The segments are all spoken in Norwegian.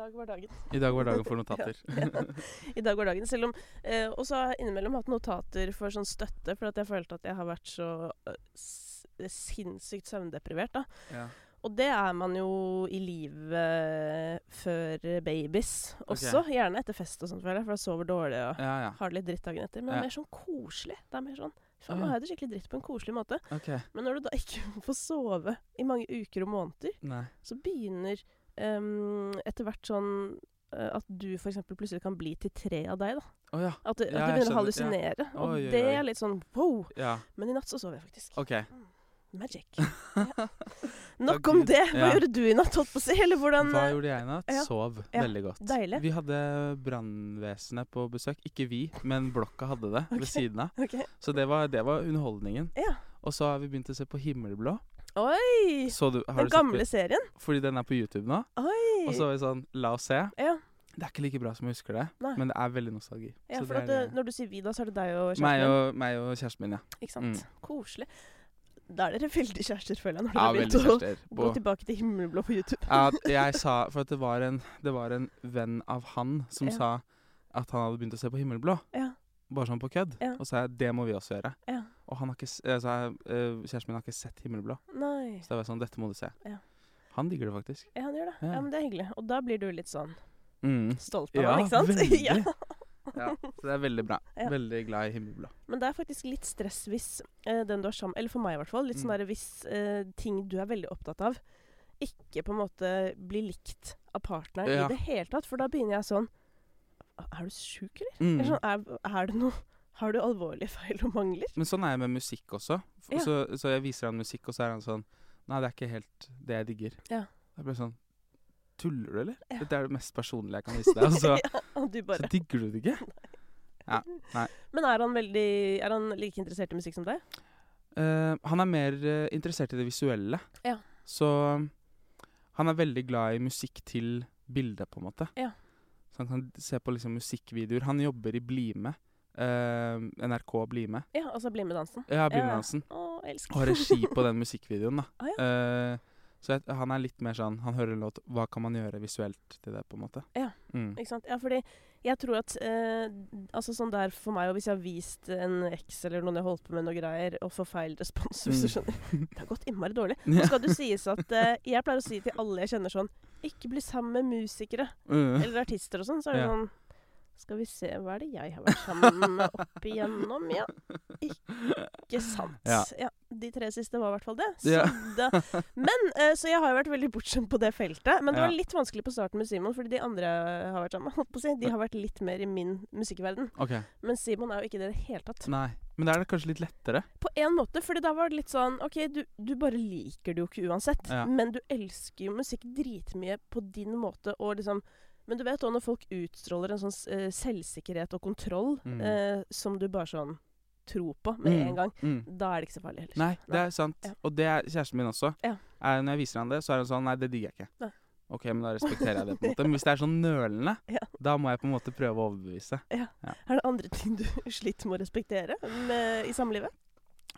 dag var dagen. I dag var dagen for notater. Ja. I dag var dagen. Selv om eh, Og så har jeg innimellom hatt notater for sånn støtte, for at jeg følte at jeg har vært så eh, sinnssykt søvndeprivert. da. ja. Og det er man jo i livet før babies også. Gjerne etter fest og sånt, jeg, for da sover dårlig og ja, ja. har det litt dritt dagen etter. Men det er mer sånn koselig. Det er mer sånn Faen, Ah, nå har jeg det skikkelig dritt på en koselig måte. Okay. Men når du da ikke får sove i mange uker og måneder, Nei. så begynner etter hvert sånn eh, at du f.eks. plutselig kan bli til tre av deg. da. Oh, ja. At du, at Ja, du jeg begynner å hallusinere. Ja. Og Oi, det oi. er litt sånn wow. Ja. Men i natt så sov jeg faktisk. Okay. Magic. Ja. Nok om det. Hva gjorde du i natt, holdt på å si? Eller hvordan Hva gjorde jeg i natt? Sov veldig godt. Deilig. Vi hadde brannvesenet på besøk. Ikke vi, men blokka hadde det okay. ved siden av. Okay. Så det var, det var underholdningen. Ja. Og så har vi begynt å se på Himmelblå. Oi! Så du, har Den gamle på, serien? Fordi den er på YouTube nå. Oi! Og så var vi sånn La oss se. ja. Det er ikke like bra som jeg husker det, Nei. men det er veldig nostalgi. ja, for det er, når du sier vi, da, så er det deg og kjæresten meg og, meg og kjæresten min, ja. Ikke sant? Mm. Koselig. Da er dere veldig kjærester, føler jeg, når dere ja, veldig å kjærester. gå tilbake til himmelblå på YouTube. Ja, jeg sa For det var en, det var en venn av han som Ja. sa at han hadde begynt å se på Himmelblå. Ja. Bare sånn på kødd. Ja. Og så sa jeg det må vi også gjøre. Ja. Og han har ikke, jeg, eh, kjæresten min har ikke sett Himmelblå. Nei. Så det var sånn, dette må du se. Ja. Han digger det faktisk. Ja, han gjør det. Ja. Men Det er hyggelig. Og da blir du litt sånn Mm. stolt av Ja, han, ikke sant? veldig. ja. Ja, så det er veldig bra. Veldig glad i Himmelblå. Men det er faktisk litt stress hvis eh, den du er sammen Eller for meg i hvert fall. Litt sånn Mm. der hvis eh, ting du er veldig opptatt av, ikke på en måte blir likt av partneren i det hele tatt. For da begynner jeg sånn Er du sjuk, eller? Mm. eller sånn, er, er det noe Har du alvorlige feil og mangler? Men sånn er jeg med musikk også. Ja. Så, så jeg viser han musikk, og så er han sånn Nei, det er ikke helt det jeg digger. Ja. Jeg blir sånn Tuller du, eller? Ja. Dette er det mest personlige jeg kan vise deg. Og så, ja, du så digger du det ikke. Men er han veldig Er han like interessert i musikk som deg? Uh, han er mer uh, interessert i det visuelle. Ja. Så han er veldig glad i musikk til bildet, på en måte. Ja. Så han kan se på liksom musikkvideoer. Han jobber i Blime. Uh, NRK Blime. Ja, altså BlimE-dansen. Ja, Blime dansen. Å, elsker. Og regi på den musikkvideoen, da. Ah, Eh, så jeg, han er litt mer sånn Han hører en låt Hva kan man gjøre visuelt til det, på en måte? Ja. Mm. Ikke sant? Ja, fordi jeg tror at eh, Altså sånn der for meg, og hvis jeg har vist en eks eller noen jeg holdt på med noe greier, og får feil respons, hvis du Mm. skjønner Det har gått innmari dårlig. Nå skal det sies at eh, jeg pleier å si til alle jeg kjenner sånn Ikke bli sammen med musikere Mm. eller artister og sånn. Så er det Ja. sånn Skal vi se, hva er det jeg har vært sammen med opp igjennom? Ja, ikke sant. Ja. De tre siste var i hvert fall det. Så Ja. da, men, eh, så jeg har jo vært veldig bortskjemt på det feltet. Men det Ja. var litt vanskelig på starten med Simon, fordi de andre har vært sammen holdt på å si, de har vært litt mer i min musikkverden. Okay. Men Simon er jo ikke det i det hele tatt. Nei. Men da er det kanskje litt lettere. På en måte, fordi da var det litt sånn OK, du, du bare liker det jo ikke uansett. Ja. Men du elsker jo musikk dritmye på din måte, og liksom Men du vet òg når folk utstråler en sånn uh, selvsikkerhet og kontroll Mm. uh, som du bare sånn tror på med Mm. en gang, Mm. da er det ikke så farlig heller. Nei, det er sant. Ja. Og det er kjæresten min også. Ja. Er, når jeg viser han det, så er han sånn Nei, det digger jeg ikke. Nei. OK, men da respekterer jeg det, på en måte. Men hvis det er sånn nølende, Ja. da må jeg på en måte prøve å overbevise. Er det andre ting du sliter med å respektere med, i samlivet?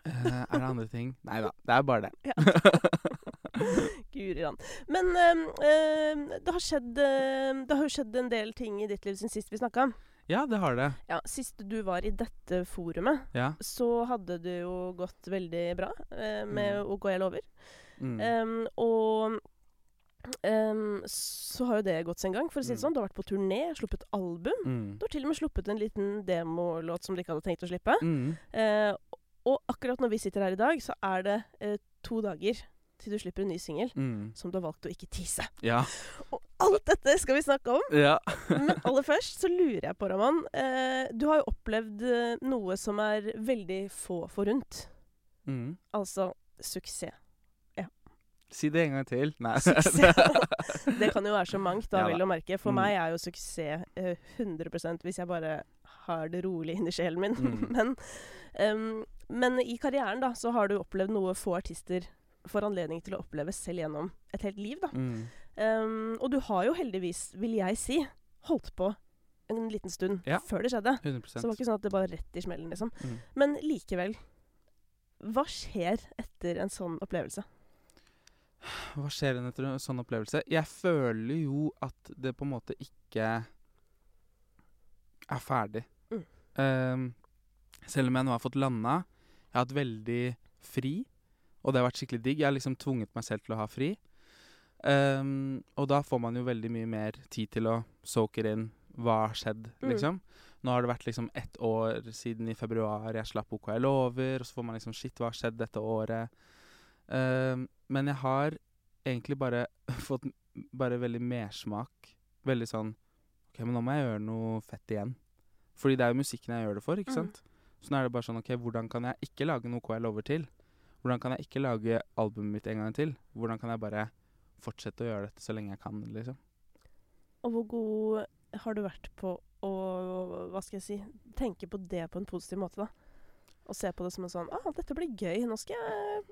Uh, er det andre ting? Nei da, det er bare det. Guri land. Men ehm, det, har skjedd, ehm, det har jo skjedd en del ting i ditt liv siden sist vi snakka. Ja, det har det. Ja, Sist du var i dette forumet, Ja. så hadde det jo gått veldig bra eh, med Mm. OK, jeg lover. Mm. Um, og um, så har jo det gått sin gang, for å si det Mm. sånn. Du har vært på turné, sluppet album. Mm. Du har til og med sluppet en liten demolåt som du ikke hadde tenkt å slippe. Eh, og akkurat når vi sitter her i dag, så er det uh, to dager til du slipper en ny singel Mm. som du har valgt å ikke tise. Ja. Og alt dette skal vi snakke om. ja. Men aller først så lurer jeg på, Raman. Eh, du har jo opplevd eh, noe som er veldig få forunt. Mm. Altså suksess. Si det en gang til. Nei. Suksess. Det kan jo være så mangt, da, Ja vel å merke. For Mm. meg er jo suksess eh, 100 hvis jeg bare har det rolig inni sjelen min. Mm. men, um, men i karrieren da, så har du opplevd noe få artister får anledning til å oppleve selv gjennom et helt liv. da. Mm. Um, og du har jo heldigvis, vil jeg si, holdt på en liten stund Ja. før det skjedde. 100%. Så det var ikke sånn at det bare rett i smellen, liksom. mm. Men likevel. Hva skjer etter en sånn opplevelse? Hva skjer etter en sånn opplevelse? Jeg føler jo at det på en måte ikke er ferdig. Mm. Um, selv om jeg nå har fått landa. Jeg har hatt veldig fri, og det har vært skikkelig digg. Jeg har liksom tvunget meg selv til å ha fri. Um, og da får man jo veldig mye mer tid til å soake inn hva har skjedd, Mm. liksom. Nå har det vært liksom ett år siden i februar jeg slapp OK jeg lover, og så får man liksom Shit, hva har skjedd dette året? Um, men jeg har egentlig bare fått bare veldig mersmak. Veldig sånn OK, men nå må jeg gjøre noe fett igjen. Fordi det er jo musikken jeg gjør det for, ikke Mm. sant? Så nå er det bare sånn OK, hvordan kan jeg ikke lage noe jeg lover til? Hvordan kan jeg ikke lage albumet mitt en gang til? Hvordan kan jeg bare fortsette å gjøre dette så lenge jeg kan, liksom? Og hvor god har du vært på å hva skal jeg si, tenke på det på en positiv måte, da? Og se på det som en sånn ah, 'Dette blir gøy. Nå skal jeg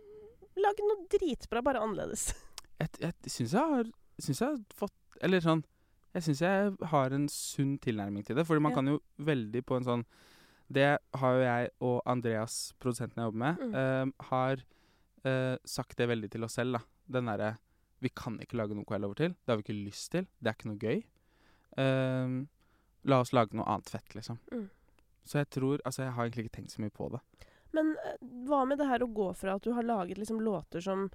lage noe dritbra, bare annerledes'. Jeg, jeg syns jeg har syns jeg har fått Eller sånn Jeg syns jeg har en sunn tilnærming til det. Fordi man Ja. kan jo veldig på en sånn Det har jo jeg og Andreas, produsenten jeg jobber med, eh, har uh, sagt det veldig til oss selv. da Den derre Vi kan ikke lage noe KL over til. Det har vi ikke lyst til. Det er ikke noe gøy. Uh, la oss lage noe annet fett, liksom. Mm. Så jeg tror Altså, jeg har egentlig ikke tenkt så mye på det. Men eh, hva med det her å gå fra at du har laget liksom låter som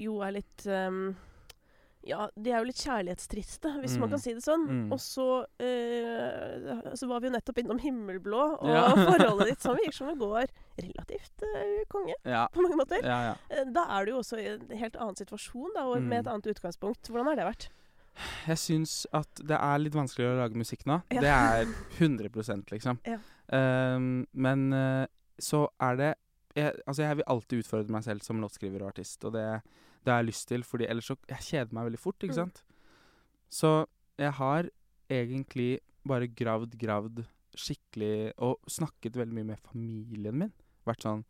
jo er litt ehm, Ja, de er jo litt kjærlighetstriste, hvis man Mm. kan si det sånn. Mm. Og så eh, Så var vi jo nettopp innom Himmelblå, og Ja. forholdet ditt som virker som det går relativt eh, konge Ja. på mange måter. Ja, ja. Eh, Da er du jo også i en helt annen situasjon, da, og Mm. med et annet utgangspunkt. Hvordan har det vært? Jeg syns at det er litt vanskeligere å lage musikk nå. Det er 100 liksom. Ehm, men eh, så er det jeg, Altså, jeg vil alltid utfordre meg selv som låtskriver og artist, og det, det har jeg lyst til, fordi ellers så Jeg kjeder meg veldig fort, ikke Mm. sant? Så jeg har egentlig bare gravd, gravd skikkelig Og snakket veldig mye med familien min. Vært sånn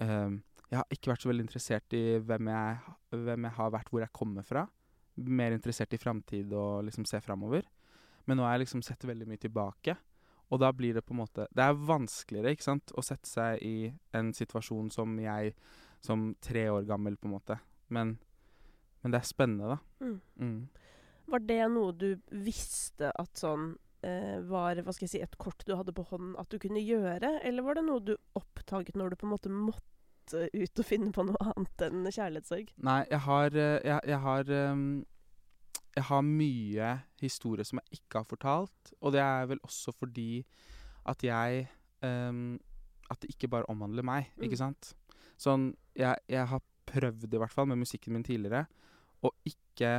um, Jeg har ikke vært så veldig interessert i hvem jeg, hvem jeg har vært, hvor jeg kommer fra mer interessert i framtid og liksom se framover. Men nå har jeg liksom sett veldig mye tilbake. Og da blir det på en måte Det er vanskeligere ikke sant, å sette seg i en situasjon som jeg som tre år gammel, på en måte. Men, men det er spennende, da. Mm. Mm. Var det noe du visste at sånn eh, var hva skal jeg si, et kort du hadde på hånden at du kunne gjøre, eller var det noe du oppdaget når du på en måte måtte ut og finne på noe annet enn kjærlighetssorg? Nei, jeg har eh, Jeg, jeg har um Jeg har mye historie som jeg ikke har fortalt, og det er vel også fordi at jeg um, At det ikke bare omhandler meg, Mm. ikke sant? Sånn jeg, jeg har prøvd, i hvert fall, med musikken min tidligere, å ikke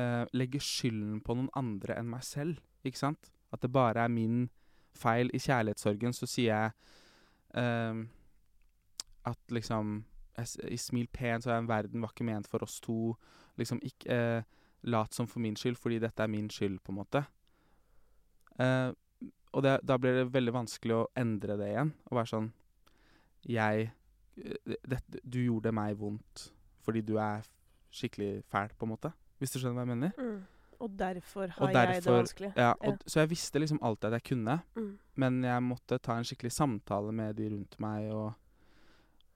eh, legge skylden på noen andre enn meg selv, ikke sant? At det bare er min feil. I kjærlighetssorgen så sier jeg eh, at liksom jeg, Smil pent så er en verden var ikke ment for oss to. Liksom ikke eh, lat som for min skyld, fordi dette er min skyld, på en måte. Eh, og det, da blir det veldig vanskelig å endre det igjen. Og være sånn Jeg eh, dette, Du gjorde meg vondt fordi du er skikkelig fæl, på en måte. Hvis du skjønner hva jeg mener? Mm. Og derfor har Og jeg det vanskelig. Ja, og, Ja. Så jeg visste liksom alltid at jeg kunne, Mm. men jeg måtte ta en skikkelig samtale med de rundt meg, og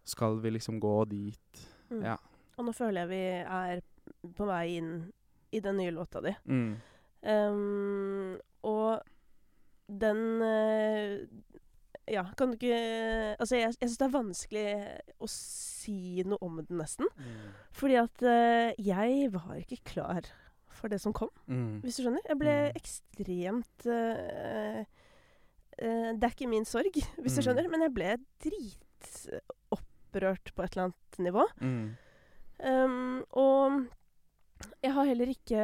skal vi liksom gå dit? Mm. Ja. Og nå føler jeg vi er på vei inn i den nye låta di. Mm. Ehm, og den eh, Ja, kan du ikke Altså, jeg, jeg syns det er vanskelig å si noe om den, nesten. Fordi at uh, jeg var ikke klar for det som kom, Mm. hvis du skjønner. Jeg ble Mm. ekstremt uh, uh, Det er ikke min sorg, hvis du Mm. skjønner, men jeg ble dritopprørt på et eller annet nivå. Mm. Um, og jeg har heller ikke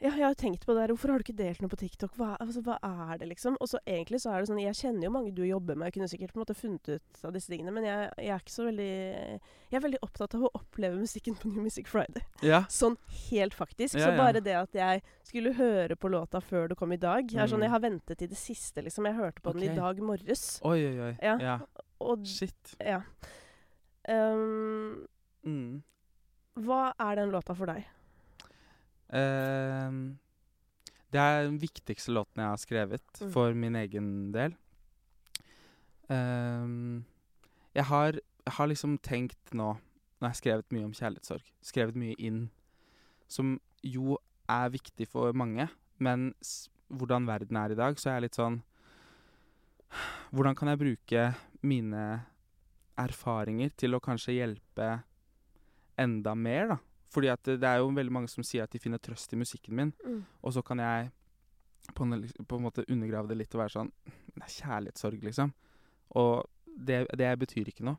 Ja, jeg har tenkt på det der. Hvorfor har du ikke delt noe på TikTok? Hva, altså, hva er det, liksom? Og så egentlig så er det sånn Jeg kjenner jo mange du jobber med. Jeg kunne sikkert på en måte funnet ut av disse tingene, men jeg, jeg er ikke så veldig Jeg er veldig opptatt av å oppleve musikken på New Music Friday. Ja. Sånn helt faktisk. Ja, så bare det at jeg skulle høre på låta før det kom i dag er sånn Mm. Jeg har ventet i det siste, liksom. Jeg hørte på den i dag morges. Oi, oi, oi. Ja. ja. Og Shit. ja. Um, Mm. hva er den låta for deg? Ehm, det er den viktigste låten jeg har skrevet Mm. for min egen del. Ehm, jeg, har, jeg har liksom tenkt nå Nå har jeg skrevet mye om kjærlighetssorg. Skrevet mye inn. Som jo er viktig for mange, men hvordan verden er i dag, så er jeg litt sånn Hvordan kan jeg bruke mine erfaringer til å kanskje hjelpe enda mer, da? Fordi at det er jo veldig mange som sier at de finner trøst i musikken min, Mm. og så kan jeg på en, på en måte undergrave det litt og være sånn Det er kjærlighetssorg, liksom. Og det, det betyr ikke noe.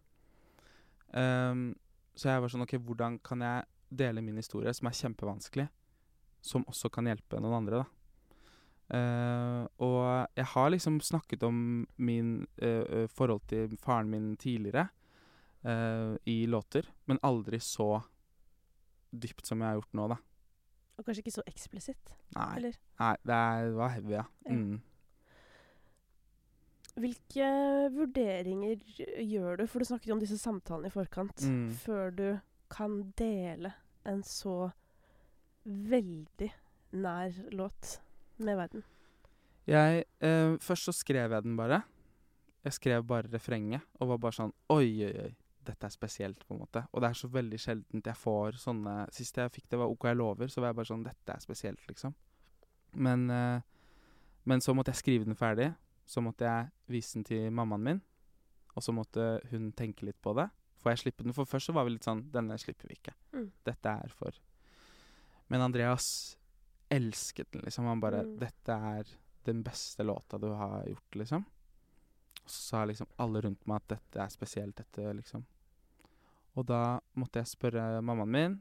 Um, så jeg var sånn OK, hvordan kan jeg dele min historie, som er kjempevanskelig, som også kan hjelpe noen andre, da? Uh, og jeg har liksom snakket om min eh, forhold til faren min tidligere uh, i låter, men aldri så dypt som jeg har gjort nå, da. Og kanskje ikke så eksplisitt, Nei, eller? nei det, er, det var heavy, ja. Mm. Hvilke vurderinger gjør du, for du snakket jo om disse samtalene i forkant, Mm. før du kan dele en så veldig nær låt med verden? Jeg, eh, først så skrev jeg den bare. Jeg skrev bare refrenget, og var bare sånn Oi, oi, oi. Dette er spesielt, på en måte. Og det er så veldig sjeldent jeg får sånne Sist jeg fikk det, var OK jeg lover, så var jeg bare sånn Dette er spesielt, liksom. Men, eh, men så måtte jeg skrive den ferdig. Så måtte jeg vise den til mammaen min, og så måtte hun tenke litt på det. Får jeg slippe den? For først så var vi litt sånn Denne slipper vi ikke. Mm. Dette er for Men Andreas elsket den, liksom. Han bare Mm. 'Dette er den beste låta du har gjort', liksom. Og så sa liksom alle rundt meg at dette er spesielt, dette, liksom. Og da måtte jeg spørre mammaen min,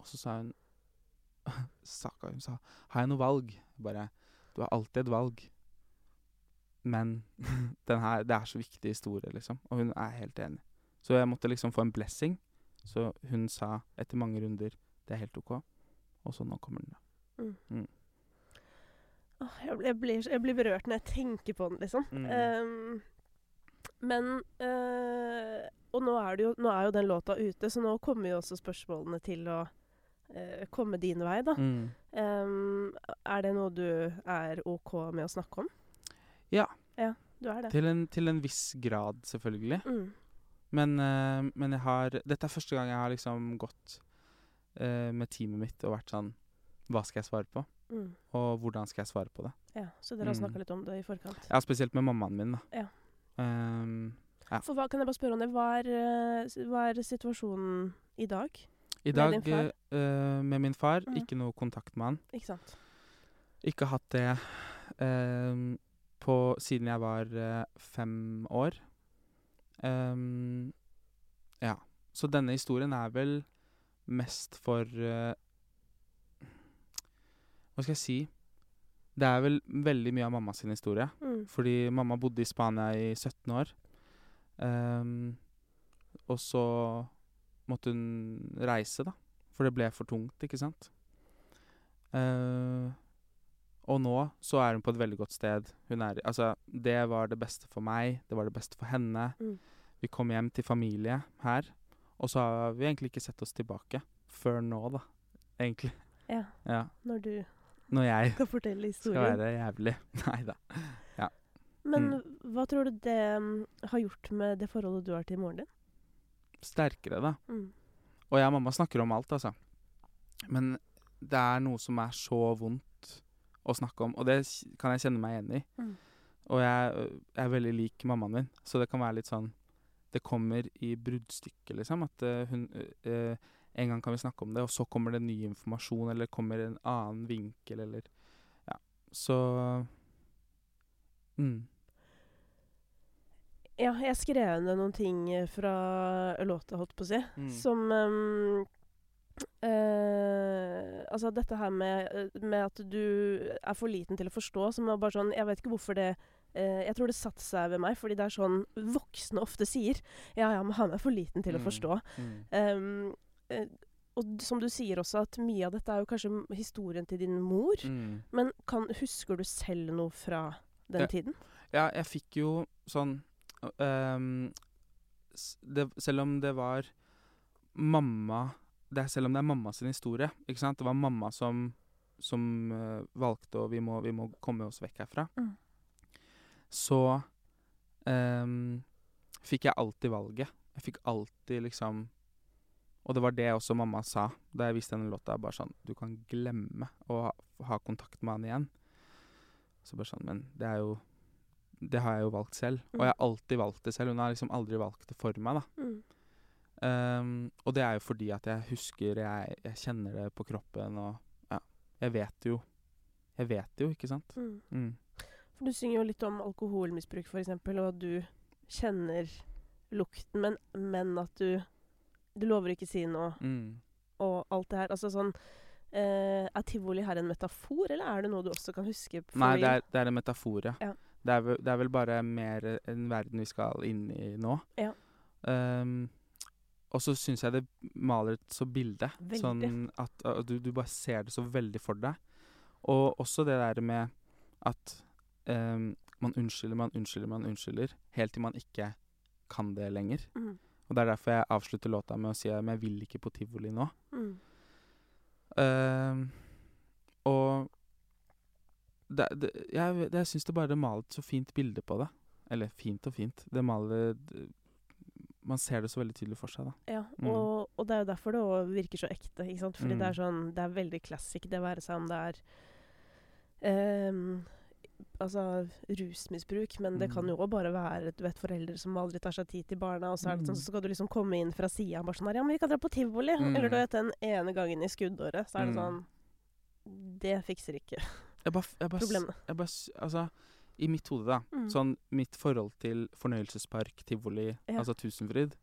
og så sa hun Saka, hun sa 'Har jeg noe valg?' Jeg bare 'Du har alltid et valg'. Men den her, det er så viktig historie, liksom. Og hun er helt enig. Så jeg måtte liksom få en blessing. Så hun sa etter mange runder 'Det er helt OK'. Og så nå kommer den, da. Mm. Mm. Jeg, blir- jeg, blir, jeg blir berørt når jeg tenker på den, liksom. Mm. Um, men eh, Og nå er, det jo, nå er jo den låta ute, så nå kommer jo også spørsmålene til å eh, komme din vei, da. Mm. Um, er det noe du er OK med å snakke om? Ja. Ja, du er det. Til, en, til en viss grad, selvfølgelig. Mm. Men, uh, men jeg har Dette er første gang jeg har liksom gått uh, med teamet mitt og vært sånn Hva skal jeg svare på? Mm. Og hvordan skal jeg svare på det? Ja, så dere har Mm. snakka litt om det i forkant. Ja, spesielt med mammaen min, da. Ja. Ehm, ja. For hva kan jeg bare spørre om det? Hva er, eh, hva er situasjonen i dag? I Med dag din far? eh, med min far, Mm. ikke noe kontakt med han. Ikke sant? Ikke hatt det ehm, på, siden jeg var eh, fem år. Um, ja. Så denne historien er vel mest for uh, Hva skal jeg si? Det er vel veldig mye av mamma sin historie. Mm. Fordi mamma bodde i Spania i 17 år. Ehm, og så måtte hun reise, da. For det ble for tungt, ikke sant. Uh, og nå så er hun på et veldig godt sted. Hun er Altså, det var det beste for meg. Det var det beste for henne. Mm. Vi kom hjem til familie her. Og så har vi egentlig ikke sett oss tilbake før nå, da. Egentlig. Ja, Ja. når du Når jeg skal fortelle skal historien. være jævlig. Nei da. Men Mm. Hva tror du det mm, har gjort med det forholdet du har til moren din? Sterkere, da. Mm. Og jeg og mamma snakker om alt, altså. Men det er noe som er så vondt å snakke om, og det kan jeg kjenne meg igjen i. Mm. Og jeg, øh, jeg er veldig lik mammaen min, så det kan være litt sånn Det kommer i bruddstykket, liksom. At øh, hun øh, En gang kan vi snakke om det, og så kommer det ny informasjon, eller kommer en annen vinkel, eller Ja. Så mm. Ja, jeg skrev ned noen ting eh, fra låta, holdt på å si, Mm. som um, Uh, Altså dette her med, med at du er for liten til å forstå, som er bare sånn Jeg vet ikke hvorfor det uh, Jeg tror det satte seg ved meg, fordi det er sånn voksne ofte sier. Ja, ja, men han er for liten til å Mm. forstå. Mm. Um, uh, og som du sier også, at mye av dette er jo kanskje historien til din mor. Mm. Men kan, husker du selv noe fra den Ja. tiden? Ja, jeg fikk jo sånn det, Selv om det var mamma det er, Selv om det er mamma sin historie, ikke sant? Det var mamma som, som uh, valgte å vi må, vi må komme oss vekk herfra. Mm. Så um, fikk jeg alltid valget. Jeg fikk alltid liksom Og det var det også mamma sa da jeg viste henne låta. Bare sånn Du kan glemme å ha, ha kontakt med han igjen. Så bare sånn Men det er jo Det har jeg jo valgt selv. Og jeg har alltid valgt det selv. Hun har liksom aldri valgt det for meg, da. Mm. Um, og det er jo fordi at jeg husker Jeg, jeg kjenner det på kroppen, og ja, jeg vet jo Jeg vet jo, ikke sant? Mm. Mm. For du synger jo litt om alkoholmisbruk, f.eks., og at du kjenner lukten, men, men at du Du lover ikke si noe, Mm. og alt det her. Altså sånn eh, Er tivoli her en metafor, eller er det noe du også kan huske? Nei, det er, det er en metafor, ja. Ja. Det, er, vel- det er vel bare mer en verden vi skal inn i nå. Ja. Um, og så syns jeg det maler et så bilde. Veldig. Sånn at uh, du, du bare ser det så veldig for deg. Og også det der med at um, man unnskylder, man unnskylder, man unnskylder, helt til man ikke kan det lenger. Mm. Og det er derfor jeg avslutter låta med å si at jeg vil ikke på tivoli nå. Mm. Um, og det, det, jeg, jeg syns det bare maler et så fint bilde på det. Eller fint og fint. Det maler Man ser det så veldig tydelig for seg, da. Ja, Mm. og, og det er jo derfor det òg virker så ekte. ikke sant? Fordi Mm. det er sånn Det er veldig classic, det være seg om det er um, Altså rusmisbruk, men det kan Mm. jo òg bare være du vet, foreldre som aldri tar seg tid til barna, og så sånn, Mm. så skal du liksom komme inn fra sida bare sånn her Ja, men vi kan dra på tivoli. Mm. Eller du vet, den ene gangen i skuddåret, så er det Mm. sånn Det fikser ikke Jeg bare, jeg bare, problemene. jeg bare Altså, i mitt hode, da. Mm. Sånn mitt forhold til fornøyelsespark, tivoli, Ja. altså Tusenfryd,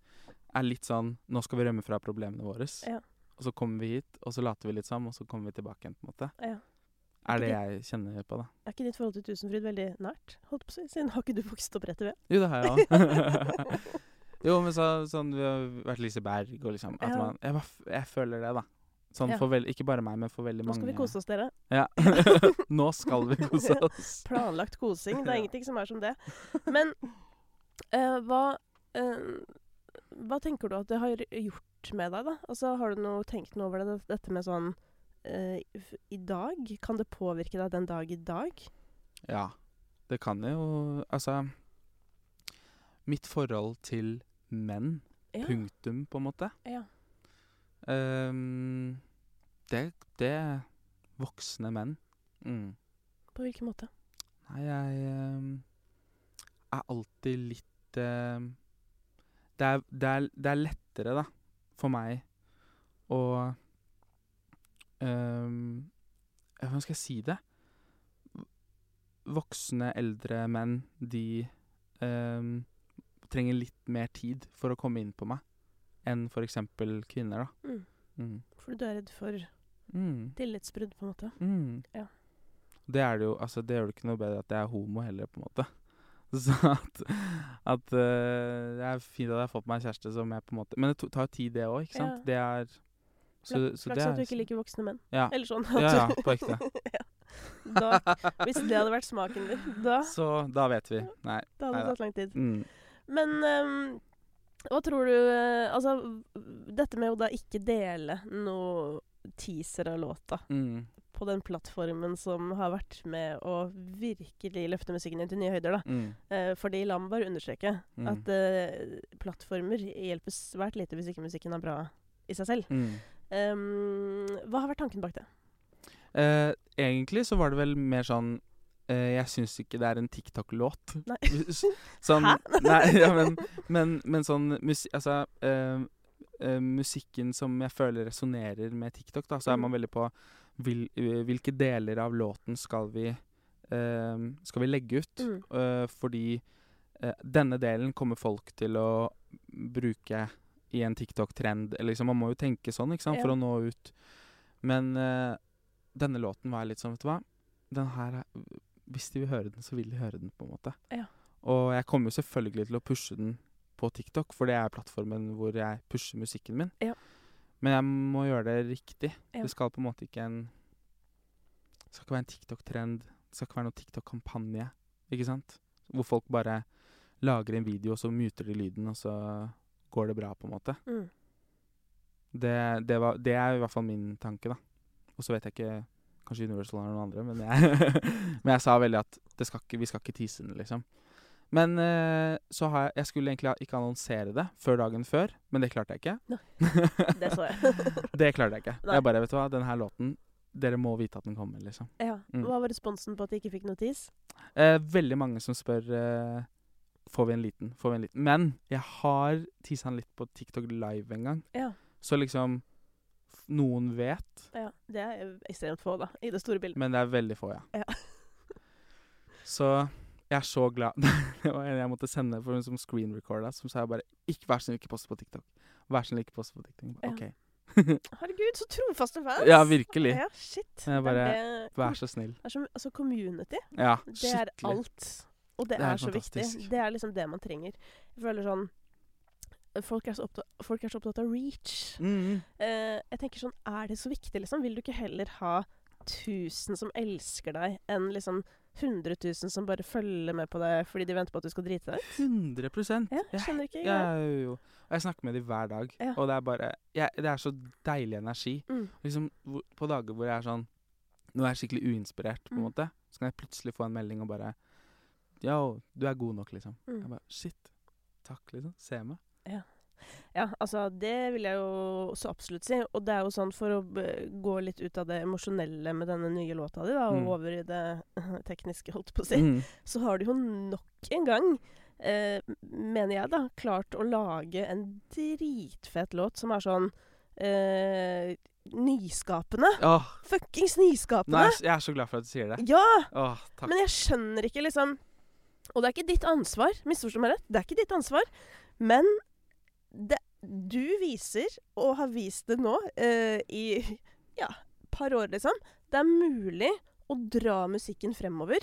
er litt sånn Nå skal vi rømme fra problemene våre. Ja. Og så kommer vi hit, og så later vi litt som, og så kommer vi tilbake igjen, på en måte. Ja. Er det jeg kjenner på, da. Er ikke ditt forhold til Tusenfryd veldig nært? Holdt på å si, Siden har ikke du vokst opp rett ved? Jo, det har jeg òg. jo, men så, sånn Vi har vært Liseberg og liksom at man, jeg, bare jeg føler det, da. Sånn Ja. for vel, Ikke bare meg, men for veldig mange. Nå mange. skal vi kose oss, dere. Ja. Nå skal vi kose oss. Planlagt kosing. Det er ingenting som er som det. Men uh, hva uh, Hva tenker du at det har gjort med deg, da? Altså, Har du noe, tenkt noe over det, dette med sånn uh, I dag? Kan det påvirke deg den dag i dag? Ja. Det kan jo Altså Mitt forhold til menn, Ja. punktum, på en måte, ja. ehm, det, det er voksne menn. Mm. På hvilken måte? Nei, jeg ehm, er alltid litt ehm, det, er, det, er, det er lettere, da, for meg å ehm, Hvordan skal jeg si det? Voksne, eldre menn, de ehm, trenger litt mer tid for å komme inn på meg enn f.eks. kvinner, da. Mm. Mm. Fordi du er redd for Mm. tillitsbrudd, på en måte? Mm. Ja. Det er det jo Altså, det gjør det ikke noe bedre at jeg er homo heller, på en måte. Så at, at uh, Det er fint at jeg har fått meg en kjæreste som jeg på en måte Men det to- tar jo tid, det òg, ikke sant? Ja. Det er så, Flaks så flaks det at du ikke liker voksne menn. Ja. Eller sånn. Ja, ja, på ekte. ja. Da, hvis det hadde vært smaken din, da, Så da vet vi. Nei. da hadde det tatt lang tid. Mm. Men um, hva tror du eh, Altså, dette med å da ikke dele noe teaser av låta Mm. på den plattformen som har vært med å virkelig løfte musikken inn til nye høyder, da. Mm. Eh, fordi la meg bare understreke Mm. at eh, plattformer hjelper svært lite hvis ikke musikken er bra i seg selv. Mm. Ehm, hva har vært tanken bak det? Eh, egentlig så var det vel mer sånn eh, Jeg syns ikke det er en TikTok-låt. Sånn, Hæ? Nei, ja, men, men, men sånn musikk Altså eh, Musikken som jeg føler resonnerer med TikTok, da, så er Mm. man veldig på vil, eh, hvilke deler av låten skal vi eh, Skal vi legge ut? Mm. Fordi denne delen kommer folk til å bruke i en TikTok-trend. Liksom, Man må jo tenke sånn ikke sant, for Ja. å nå ut. Men denne låten var litt sånn, vet du hva Den her er, Hvis de vil høre den, så vil de høre den, på en måte. Ja. Og jeg kommer jo selvfølgelig til å pushe den på TikTok, for det er plattformen hvor jeg pusher musikken min. Ja. Men jeg må gjøre det riktig. Ja. Det skal på en måte ikke en Det skal ikke være en TikTok-trend. Det skal ikke være noen TikTok-kampanje. Ikke sant? Hvor folk bare lager en video, og så muter de lyden, og så går det bra, på en måte. Mm. Det, det, var, det er i hvert fall min tanke, da. Og så vet jeg ikke Kanskje Universal har noen andre, men jeg, men jeg sa veldig at det skal ikke, vi skal ikke tease den, liksom. Men eh, så har jeg Jeg skulle egentlig ikke annonsere det før dagen før, men det klarte jeg ikke. Det så jeg. det klarte jeg ikke. Nei. Jeg bare, vet du hva, den her låten Dere må vite at den kommer, liksom. ja. Mm. Hva var responsen på at de ikke fikk notis? Eh, veldig mange som spør eh, Får vi en liten, får vi en liten. Men jeg har tisa han litt på TikTok live en gang. Ja. Så liksom Noen vet, ja. Det er ekstremt få, da, i det store bildet. men det er veldig få, ja. Ja. så jeg er så glad. det var en jeg måtte sende for hun som screen recorda, som sa jeg bare ikke, Vær så snill, ikke post på TikTok. Vær så snill, ikke post på TikTok. Bare. OK. Herregud, så trofaste fans! Ja, virkelig. Ja, shit. Jeg bare, det det, Vær så snill. er som, altså, community, Ja, det er alt. Og det, Det er er, så viktig. Det er liksom det man trenger. Jeg føler sånn Folk er så opptatt, folk er så opptatt av reach. Mm. Uh, jeg tenker sånn, Er det så viktig, liksom? Vil du ikke heller ha 1000 som elsker deg, enn liksom 100 000 som bare følger med på deg fordi de venter på at du skal drite deg ut? 100 Ja, Jeg- skjønner ikke Ja, jo, jo. Og jeg snakker med dem hver dag, Ja. og det er bare jeg, Det er så deilig energi. Mm. Liksom, på dager hvor jeg er sånn Nå er jeg skikkelig uinspirert, på en Mm. måte, så kan jeg plutselig få en melding og bare Yo, du er god nok, liksom. Mm. Jeg bare Shit. Takk, liksom. Se meg. Ja, altså det vil jeg jo så absolutt si. Og det er jo sånn for å gå litt ut av det emosjonelle med denne nye låta di, da, og Mm. over i det tekniske, holdt på å si, Mm. så har du jo nok en gang, eh, mener jeg, da, klart å lage en dritfet låt som er sånn eh, nyskapende. Oh. Fuckings nei, nyskapende! jeg er så glad for at du sier det. Ja! Oh. Men jeg skjønner ikke, liksom Og det er ikke ditt ansvar, misforstå meg rett, det er ikke ditt ansvar, men det, du viser, og har vist det nå, eh, i ja, par år, liksom Det er mulig å dra musikken fremover,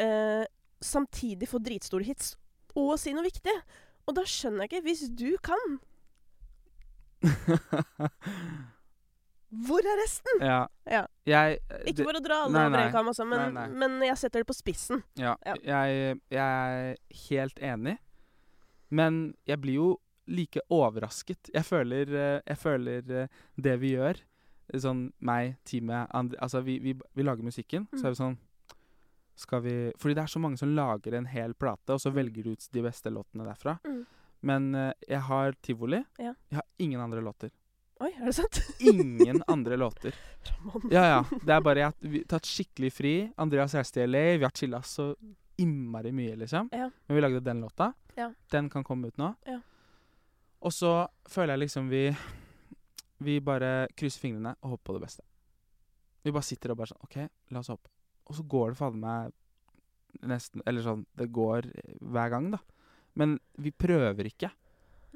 eh, samtidig få dritstore hits, og si noe viktig. Og da skjønner jeg ikke, hvis du kan, hvor er resten? ja. Ja. Jeg Ikke for å dra alle over en kam, altså, men, Nei, nei. men jeg setter det på spissen. Ja, Ja. Jeg, jeg er helt enig. Men jeg blir jo like overrasket. Jeg føler, eh, jeg føler eh, det vi gjør, sånn meg, teamet andre, Altså, vi, vi, vi lager musikken, så er vi sånn Skal vi Fordi det er så mange som lager en hel plate, og så velger du ut de beste låtene derfra. Mm. Men eh, jeg har tivoli. Ja. Jeg har ingen andre låter. Oi, er det sant? Ingen andre låter. Ja, ja. Det er bare vi har tatt skikkelig fri. Andreas reiste i LA. Vi har chilla så innmari mye, liksom. Ja. Men vi lagde den låta. Ja. Den kan komme ut nå. Ja. Og så føler jeg liksom vi Vi bare krysser fingrene og håper på det beste. Vi bare sitter og bare sånn OK, la oss håpe. Og så går det fader meg nesten Eller sånn Det går hver gang, da. Men vi prøver ikke.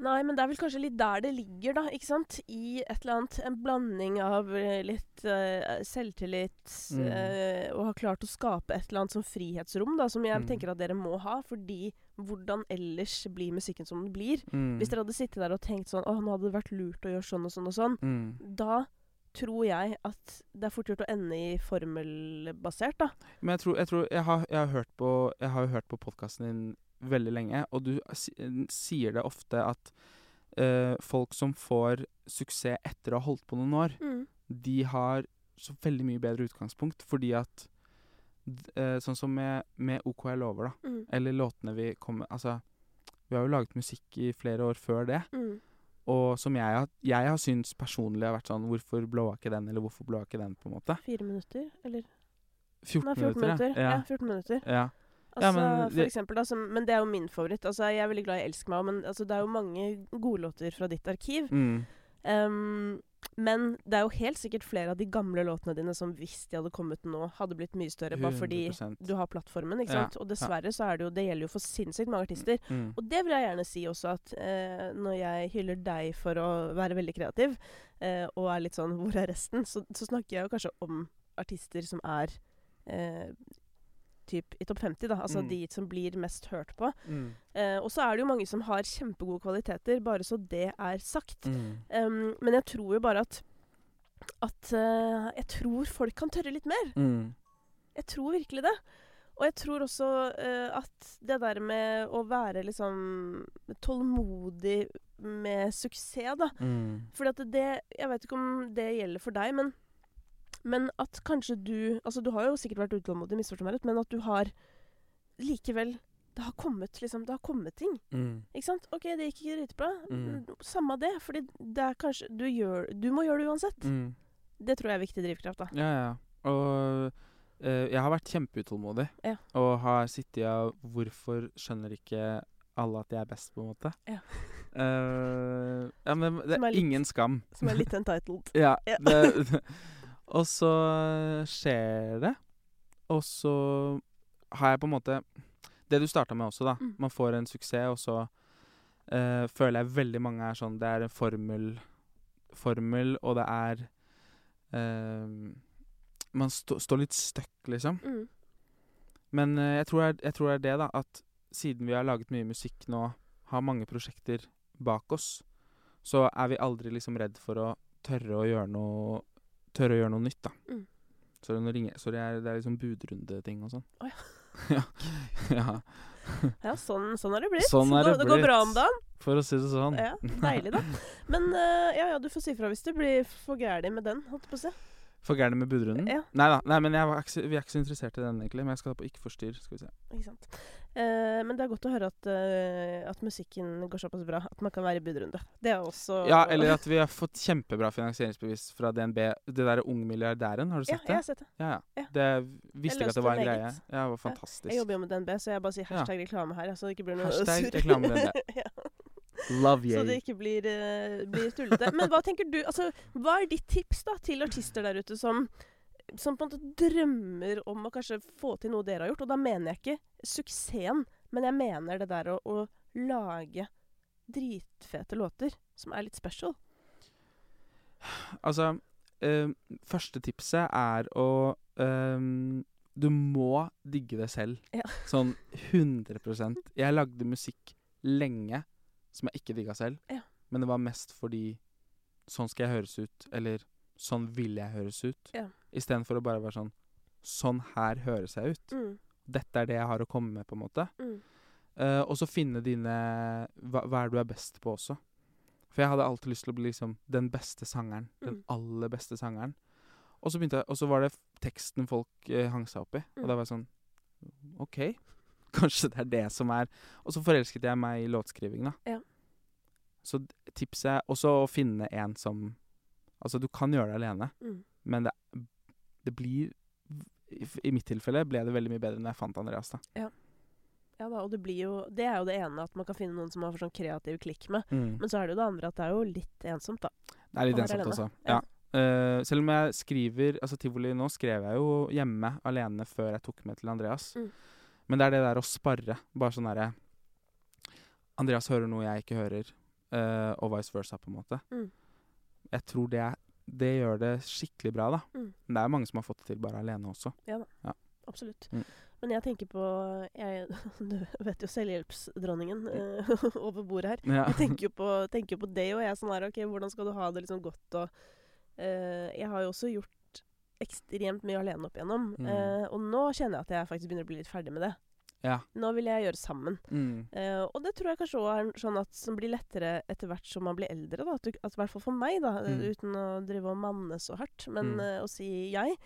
Nei, men det er vel kanskje litt der det ligger, da. ikke sant? I et eller annet En blanding av eh, litt uh, selvtillit Mm. uh, og ha klart å skape et eller annet som frihetsrom, da, som jeg Mm. tenker at dere må ha. Fordi hvordan ellers blir musikken som den blir? Mm. Hvis dere hadde sittet der og tenkt sånn Å, nå hadde det vært lurt å gjøre sånn og sånn og sånn. mm. Da tror jeg at det er fort gjort å ende i formelbasert, da. Men jeg tror, jeg, tror jeg, har, jeg, har hørt på, jeg har jo hørt på podkasten din veldig lenge, og du sier det ofte at uh, folk som får suksess etter å ha holdt på noen år, de har så veldig mye bedre utgangspunkt, fordi at eh, Sånn som med, med OK jeg lover, da. Mm. Eller låtene vi kommer Altså, vi har jo laget musikk i flere år før det, Mm. og som jeg har, jeg har syntes personlig har vært sånn Hvorfor blåa ikke den, eller hvorfor blåa ikke den, på en måte? Fire minutter, eller? 14, Nei, 14 minutter. Ja. Ja. 14 minutter. ja. Altså, Ja, men for eksempel, altså, men det er jo min favoritt. Altså, jeg er veldig glad i 'Elsk meg', men altså, det er jo mange godlåter fra ditt arkiv. Mm. Um, men det er jo helt sikkert flere av de gamle låtene dine som hvis de hadde kommet nå, hadde blitt mye større. Bare fordi 100%. du har plattformen, ikke Ja. Og dessverre så er det jo Det gjelder jo for sinnssykt mange artister. Mm. Og det vil jeg gjerne si også, at eh, når jeg hyller deg for å være veldig kreativ, eh, og er litt sånn 'hvor er resten', så, så snakker jeg jo kanskje om artister som er eh, typ i topp 50, da. Altså Mm. de som blir mest hørt på. Mm. Eh, og så er det jo mange som har kjempegode kvaliteter, bare så det er sagt. Mm. Um, men jeg tror jo bare at at uh, Jeg tror folk kan tørre litt mer. Mm. Jeg tror virkelig det. Og jeg tror også uh, at det der med å være liksom tålmodig med suksess, da Mm. Fordi at det Jeg vet ikke om det gjelder for deg, men Men at kanskje du Altså, du har jo sikkert vært utålmodig, misforstå meg rett, men at du har likevel det har kommet liksom, det har kommet ting. Mm. Ikke sant? OK, det gikk ikke dritbra. Mm. Samme det. fordi det er kanskje Du, gjør, du må gjøre det uansett. Mm. Det tror jeg er viktig drivkraft, da. Ja, ja. Og eh, jeg har vært kjempeutålmodig. Ja. Og har sittet av Hvorfor skjønner ikke alle at jeg er best, på en måte? Ja. uh, ja, men det er er litt- ingen skam. Som er litt entitled. Ja. Ja. Det, og så skjer det, og så har jeg på en måte Det du starta med også, da. Mm. Man får en suksess, og så uh, føler jeg veldig mange er sånn Det er en formel, formel og det er uh, Man stå, står litt stuck, liksom. Mm. Men uh, jeg, tror er, jeg tror det er det, da. At siden vi har laget mye musikk nå, har mange prosjekter bak oss, så er vi aldri liksom redd for å tørre å gjøre noe Tørre å gjøre noe nytt, da. Mm. Sorry, nå ringer jeg. Sorry, jeg- det er liksom budrundeting og sånn. Oh, ja. ja. Ja, sånn, sånn er det blitt. Sånn er det går, det går bra om dagen. For å si det sånn. Ja, deilig, da. Men uh, ja, ja, du får si fra hvis det blir for gærent med den. holdt jeg på å si. For gæren med budrunden? Ja. Nei da. Nei, men jeg var ikke, vi er ikke så interessert i den, egentlig. Men jeg skal på Ikke forstyrr. Skal vi se. Ikke sant. Eh, men det er godt å høre at, uh, at musikken går såpass bra at man kan være i budrunde. Det er også Ja, eller at vi har fått kjempebra finansieringsbevis fra DNB. Det derre Ung milliardæren, har du sett Ja, sett jeg har sett det. Ja, ja. Ja. Det visste ikke at det var en greie. Ja, det var fantastisk. Jeg jobber jo med DNB, så jeg bare sier hashtag reklame her. Så det ikke blir noe Hashtag reklame DNB. ja. Love Så det ikke blir, uh, blir tullete. Men hva tenker du Altså, hva er ditt tips da til artister der ute som som på en måte drømmer om å kanskje få til noe dere har gjort? Og da mener jeg ikke suksessen, men jeg mener det der å, å lage dritfete låter som er litt special. Altså, øh, første tipset er å øh, Du må digge det selv. Ja. Sånn 100% Jeg lagde musikk lenge som jeg ikke digga selv. Ja. Men det var mest fordi sånn skal jeg høres ut, eller sånn vil jeg høres ut. Ja. Istedenfor å bare være sånn Sånn her høres jeg ut. Mm, Dette er det jeg har å komme med, på en måte. mm, Uh, og så finne dine hva, hva er du er best på også. For jeg hadde alltid lyst til å bli liksom den beste sangeren. Den Mm. aller beste sangeren. Og så jeg, og så var det teksten folk uh, hang seg opp i. Og Mm. da var jeg sånn OK, kanskje det er det som er Og så forelsket jeg meg i låtskriving, da. Ja. Så tipset er også å finne en som Altså, du kan gjøre det alene, mm. men det, det blir i, mitt tilfelle ble det veldig mye bedre enn jeg fant Andreas, da. Ja da, og det blir jo Det er jo det ene at man kan finne noen som man får sånn kreativ klikk med. Mm. Men så er det jo det andre at det er jo litt ensomt, da. Det er litt ensomt alene. også. Ja. Ja. Uh, selv om jeg skriver Altså Tivoli nå skrev jeg jo hjemme alene før jeg tok med til Andreas. Mm. Men det er det der å sparre. Bare sånn derre Andreas hører noe jeg ikke hører, uh, og vice versa, på en måte. Mm. Jeg tror det, er, det gjør det skikkelig bra, da. Mm. Men det er mange som har fått det til bare alene også. Ja, Absolutt. Mm. Men jeg tenker på jeg, Du vet jo selvhjelpsdronningen eh, over bordet her. Ja. Jeg tenker jo på, tenker på det, og jeg er sånn her OK, hvordan skal du ha det liksom godt og eh, Jeg har jo også gjort ekstremt mye alene opp igjennom. Mm. eh, og nå kjenner jeg at jeg faktisk begynner å bli litt ferdig med det. Ja. Nå vil jeg gjøre sammen. Mm. Uh, og det tror jeg kanskje også er sånn at som blir lettere etter hvert som man blir eldre. Da. At i hvert fall for meg, da, eh, Mm. uten å drive og manne så hardt, men Mm. uh, å si jeg.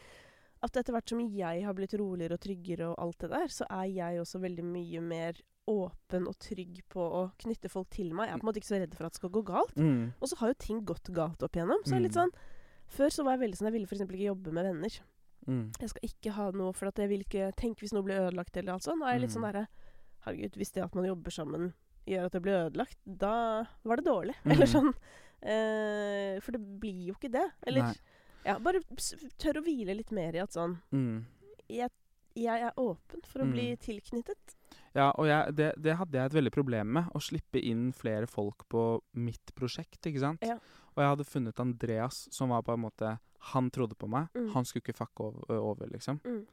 At etter hvert som jeg har blitt roligere og tryggere og alt det der, så er jeg også veldig mye mer åpen og trygg på å knytte folk til meg. Jeg er på en måte ikke så redd for at det skal gå galt. Mm. Og så har jo ting gått galt opp igjennom. Så er det litt Mm. sånn Før så var jeg veldig sånn Jeg ville f.eks. ikke jobbe med venner. Mm. Jeg skal ikke ha noe For at jeg vil ikke tenke hvis noe blir ødelagt eller alt sånt. Nå er jeg litt Mm. sånn derre Herregud, hvis det at man jobber sammen gjør at det blir ødelagt, da var det dårlig. Mm. Eller sånn. Eh, for det blir jo ikke det. Eller ja, bare tør å hvile litt mer i at sånn Mm. Jeg, jeg er åpen for å bli Mm. tilknyttet. Ja, og jeg, det, det hadde jeg et veldig problem med. Å slippe inn flere folk på mitt prosjekt, ikke sant. Ja. Og jeg hadde funnet Andreas, som var på en måte Han trodde på meg. Mm. Han skulle ikke fucke over, over liksom. Mm.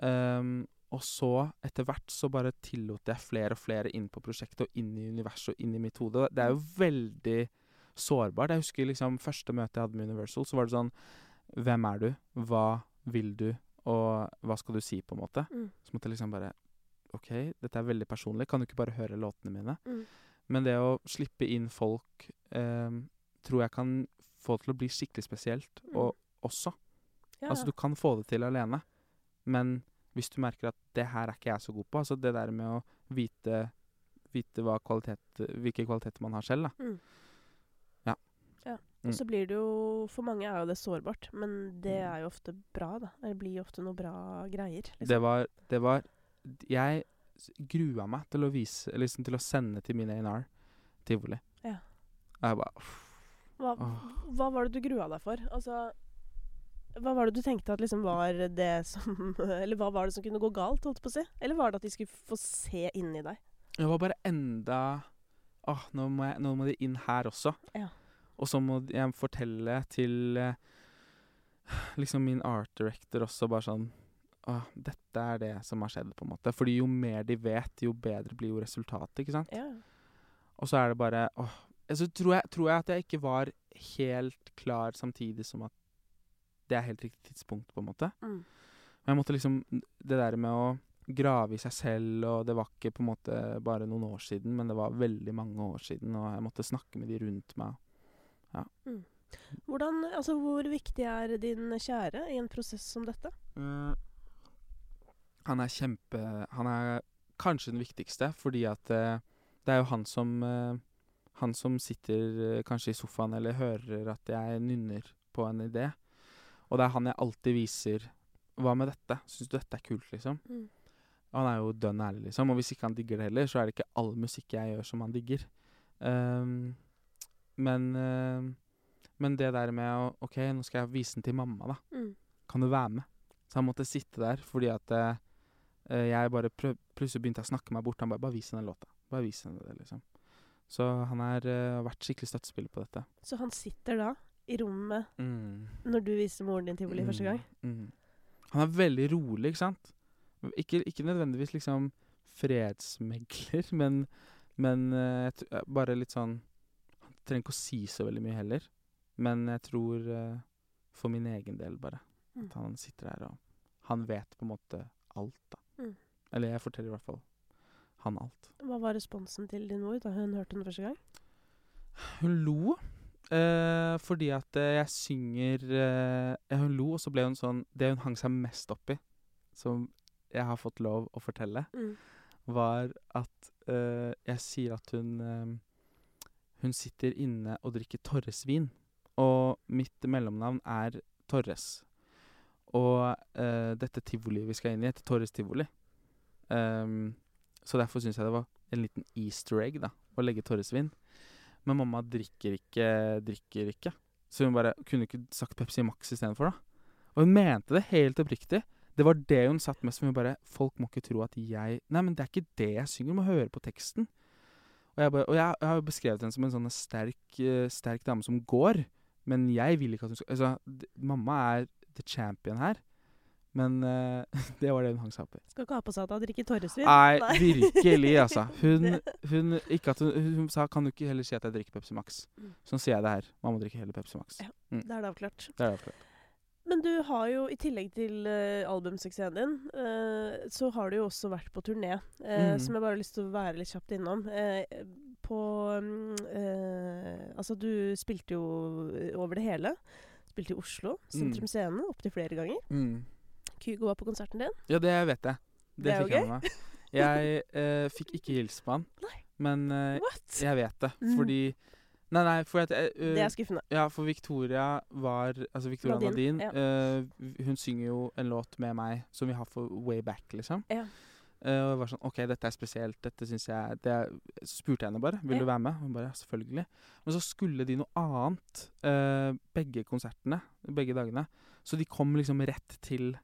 Um, og så, etter hvert, så bare tillot jeg flere og flere inn på prosjektet og inn i universet og inn i mitt hode. Det er jo veldig sårbart. Jeg husker liksom første møte jeg hadde med Universal, så var det sånn Hvem er du? Hva vil du? Og hva skal du si, på en måte? Mm. Så måtte jeg liksom bare OK, dette er veldig personlig. Kan du ikke bare høre låtene mine? Mm. Men det å slippe inn folk ehm, tror jeg kan få det til å bli skikkelig spesielt Mm. og også. Ja, Altså, du kan få det til alene, men hvis du merker at det her er ikke jeg så god på, altså det der med å vite, vite kvalitet, hvilke kvaliteter man har selv, da. Mm. Ja. ja. Mm. Og så blir det jo For mange er jo det sårbart, men det Mm. er jo ofte bra, da. Det blir jo ofte noe bra greier. Liksom. Det var, det var Jeg grua meg til å vise Liksom til å sende til min A&R tivoli. Ja. Og jeg bare uff, Hva, hva var det du grua deg for? Altså Hva var det du tenkte at liksom var det som Eller hva var det som kunne gå galt, holdt på å si? Eller var det at de skulle få se inni deg? Det var bare enda Åh, nå må, nå må de inn her også. Ja. Og så må jeg fortelle til eh, liksom min art director også bare sånn Åh, dette er det som har skjedd, på en måte. Fordi jo mer de vet, jo bedre blir jo resultatet, ikke sant? Ja. Og så er det bare åh. Så tror jeg, tror jeg at jeg ikke var helt klar samtidig som at det er helt riktig tidspunkt, på en måte. Mm. Men jeg måtte liksom Det der med å grave i seg selv, og det var ikke på en måte bare noen år siden, men det var veldig mange år siden, og jeg måtte snakke med de rundt meg. Hvordan, altså Hvor viktig er din kjære i en prosess som dette? Eh, han er kjempe Han er kanskje den viktigste, fordi at uh, det er jo han som eh, Han som sitter eh, kanskje i sofaen eller hører at jeg nynner på en idé. Og det er han jeg alltid viser Hva med dette? Syns du dette er kult, liksom? Mm. Han er jo dønn ærlig, liksom. Og hvis ikke han digger det heller, så er det ikke all musikk jeg gjør som han digger. Um, men uh, Men det der med å OK, nå skal jeg vise den til mamma, da. Mm. Kan du være med? Så han måtte sitte der fordi at eh, jeg bare plutselig begynte å snakke meg bort. Han bare 'Bare vis henne låta'. Bare vis henne det, liksom. Så han har uh, vært skikkelig støttespiller på dette. Så han sitter da i rommet Mm. når du viser moren din tivoli første gang? Mm. Han er veldig rolig, ikke sant? Ikke, ikke nødvendigvis liksom fredsmegler, men, men uh, eh, bare litt sånn Han trenger ikke å si så veldig mye heller. Men jeg tror uh, for min egen del, bare. Mm. At han sitter der og Han vet på en måte alt, da. Mm. Eller jeg forteller i hvert fall han alt. Hva var responsen til din mor da hun hørte den første gang? Hun lo. Eh, fordi at eh, jeg synger eh, Hun lo, og så ble hun sånn Det hun hang seg mest opp i, som jeg har fått lov å fortelle, Mm. var at eh, jeg sier at hun eh, Hun sitter inne og drikker Torresvin. Og mitt mellomnavn er Torres. Og eh, dette tivoliet vi skal inn i, heter Torres tivoli. Ehm, så derfor syns jeg det var en liten easter egg da, å legge Torresvin. Men mamma drikker ikke, drikker ikke. Så hun bare kunne ikke sagt Pepsi Max istedenfor, da. Og hun mente det helt oppriktig. Det var det hun satt mest med. Hun bare Folk må ikke tro at jeg Nei, men det er ikke det jeg synger. Du må høre på teksten. Og jeg, bare, og jeg, jeg har jo beskrevet henne som en sånn sterk, eh, sterk dame som går. Men jeg vil ikke at hun skal Altså, mamma er the champion her. Men uh, det var det hun hang seg opp i. Skal ikke ha på seg at hun drikker Torresvin. Nei, virkelig, altså. Hun, hun, hun, hun sa kan du ikke heller si at jeg drikker Pepsi Max. Mm. Sånn sier jeg det her. Mamma drikker heller Pepsi Max. Ja. Mm. Det er det avklart. Det er det. avklart. Men du har jo, i tillegg til uh, albumsuksessen din, uh, så har du jo også vært på turné. Uh, mm. Som jeg bare har lyst til å være litt kjapt innom. Eh, på um, eh, Altså, du spilte jo over det hele. Spilte i Oslo, Sentrum Mm. Scene, opptil flere ganger. Mm. Kygo var på konserten din. Ja, det vet jeg. Det, Det fikk jeg med meg. Jeg eh, fikk ikke hilse på han, Nei. men eh, jeg vet det. Mm. Fordi Nei, nei, for at eh, Det er skuffende. Ja, for Victoria var Altså Victoria Nadine, eh, v- hun synger jo en låt med meg som vi har for way back, liksom. Ja. Uh, og jeg var sånn OK, dette er spesielt. Dette syns jeg det er, spurte jeg henne bare vil Ja. du være med. Hun bare ja, selvfølgelig. Men så skulle de noe annet begge konsertene, begge dagene. Så de kom liksom rett til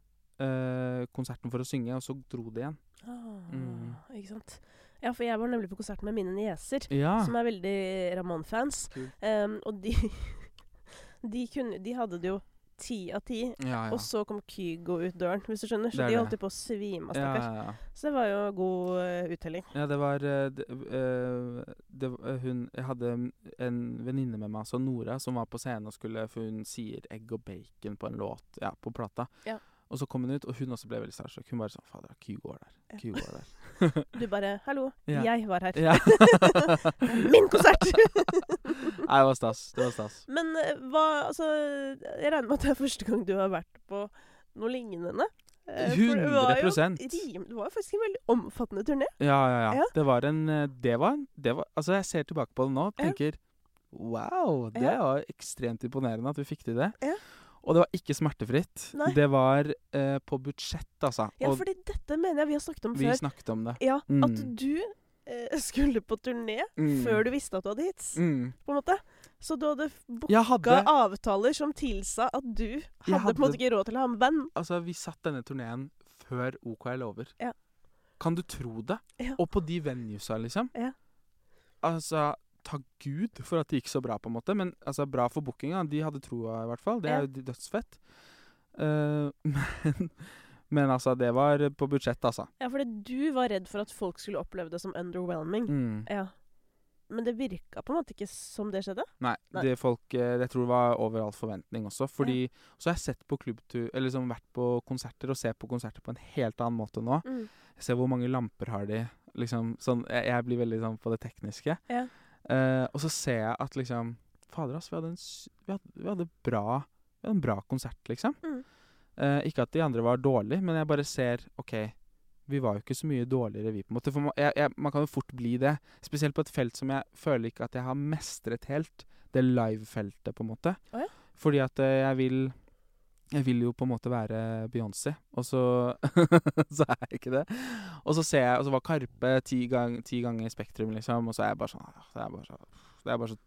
eh, konserten for å synge, og så dro de igjen. Ah, Mm. Ikke sant. Ja, for jeg var nemlig på konsert med mine nieser. Ja. som er veldig Ramón-fans. Cool. Um, og de, de, kunne, de hadde det jo ti av ti. ja, ja. Og så kom Kygo ut døren, hvis du skjønner. Så Det de holdt på å svime av, stakkars. ja. Så det var jo god uh, uttelling. Ja, det var eh, det, uh, det, hun, Jeg hadde en venninne med meg, altså Nora, som var på scenen og skulle For hun sier 'egg og bacon' på en låt ja, på plata. Og så kom hun ut, og hun også ble veldig starstruck. Hun bare sånn 'Fader, Q går der'. Q går der. Du bare 'Hallo, Ja. jeg var her'. Ja. Min konsert! Nei, det var stas. Det var stas. Men eh, hva Altså, jeg regner med at det er første gang du har vært på noe lignende. Eh, for det var jo 100%. Det var jo faktisk en veldig omfattende turné. Ja, ja, ja. Ja. Det var en eh, Det var, det var Altså, jeg ser tilbake på det nå og tenker Wow, det var ekstremt imponerende at vi fikk til det. Ja. Og det var ikke smertefritt. Nei. Det var eh, på budsjett, altså. Ja, fordi dette mener jeg vi har snakket om vi før. snakket om det. Ja, Mm. At du eh, skulle på turné Mm. før du visste at du hadde hits, Mm. på en måte. Så du hadde booka hadde avtaler som tilsa at du hadde, hadde- på en måte ikke råd til å ha med venn. Altså, vi satt denne turneen før OK er lover. Ja. Kan du tro det? Ja. Og på de venuesa, liksom. Ja. Altså, takk Gud for at det gikk så bra, på en måte. Men altså, bra for bookinga. De hadde troa, i hvert fall. Det er jo dødsfett. Uh, men, men altså, det var på budsjett, altså. Ja, fordi du var redd for at folk skulle oppleve det som underwhelming. Mm. Ja. Men det virka på en måte ikke som det skjedde. Nei, Nei. det folk eh, Jeg tror det var over all forventning også. Fordi Så har jeg sett på klubbtur Eller liksom vært på konserter og ser på konserter på en helt annen måte nå. Mm. Jeg ser hvor mange lamper har de. Liksom sånn Jeg, jeg blir veldig sånn på det tekniske. Ja. Eh, og så ser jeg at liksom Fader, ass, vi hadde en vi hadde, vi hadde bra Vi hadde en bra konsert, liksom. Mm. Uh, ikke at de andre var dårlige, men jeg bare ser OK, vi var jo ikke så mye dårligere, vi, på en måte. For man, jeg, jeg, man kan jo fort bli det. Spesielt på et felt som jeg føler ikke at jeg har mestret helt. Det live-feltet, på en måte. Oh, ja. Fordi at eh, jeg vil Jeg vil jo på en måte være Beyoncé, og så Så er jeg ikke det. Og så ser jeg Og så var Karpe ti, gang, ti ganger i Spektrum, liksom, og så er jeg bare sånn ah, Det er bare så, det er bare så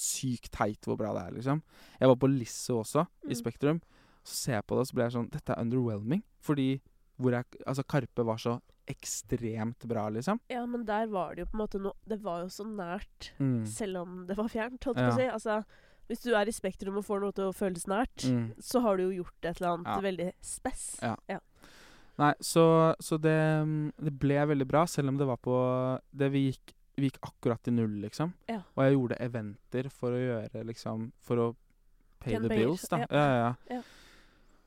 sykt teit hvor bra det er, liksom. Jeg var på Lisse også, i Mm. Spektrum. Så ser jeg på det, og så blir jeg sånn Dette er underwhelming. Fordi hvor jeg Altså, Karpe var så ekstremt bra, liksom. Ja, men der var det jo på en måte noe Det var jo så nært, Mm. selv om det var fjernt, holdt jeg Ja. på å si. Altså, hvis du er i Spektrum og får noe til å føles nært, Mm. så har du jo gjort et eller annet Ja. veldig spess. Ja. Nei, så, så det, mm, det ble veldig bra, selv om det var på det Vi gikk, vi gikk akkurat i null, liksom. Ja. Og jeg gjorde eventer for å gjøre liksom For å pay Can the penger, bills, da. ja. Ja, ja, ja. Ja.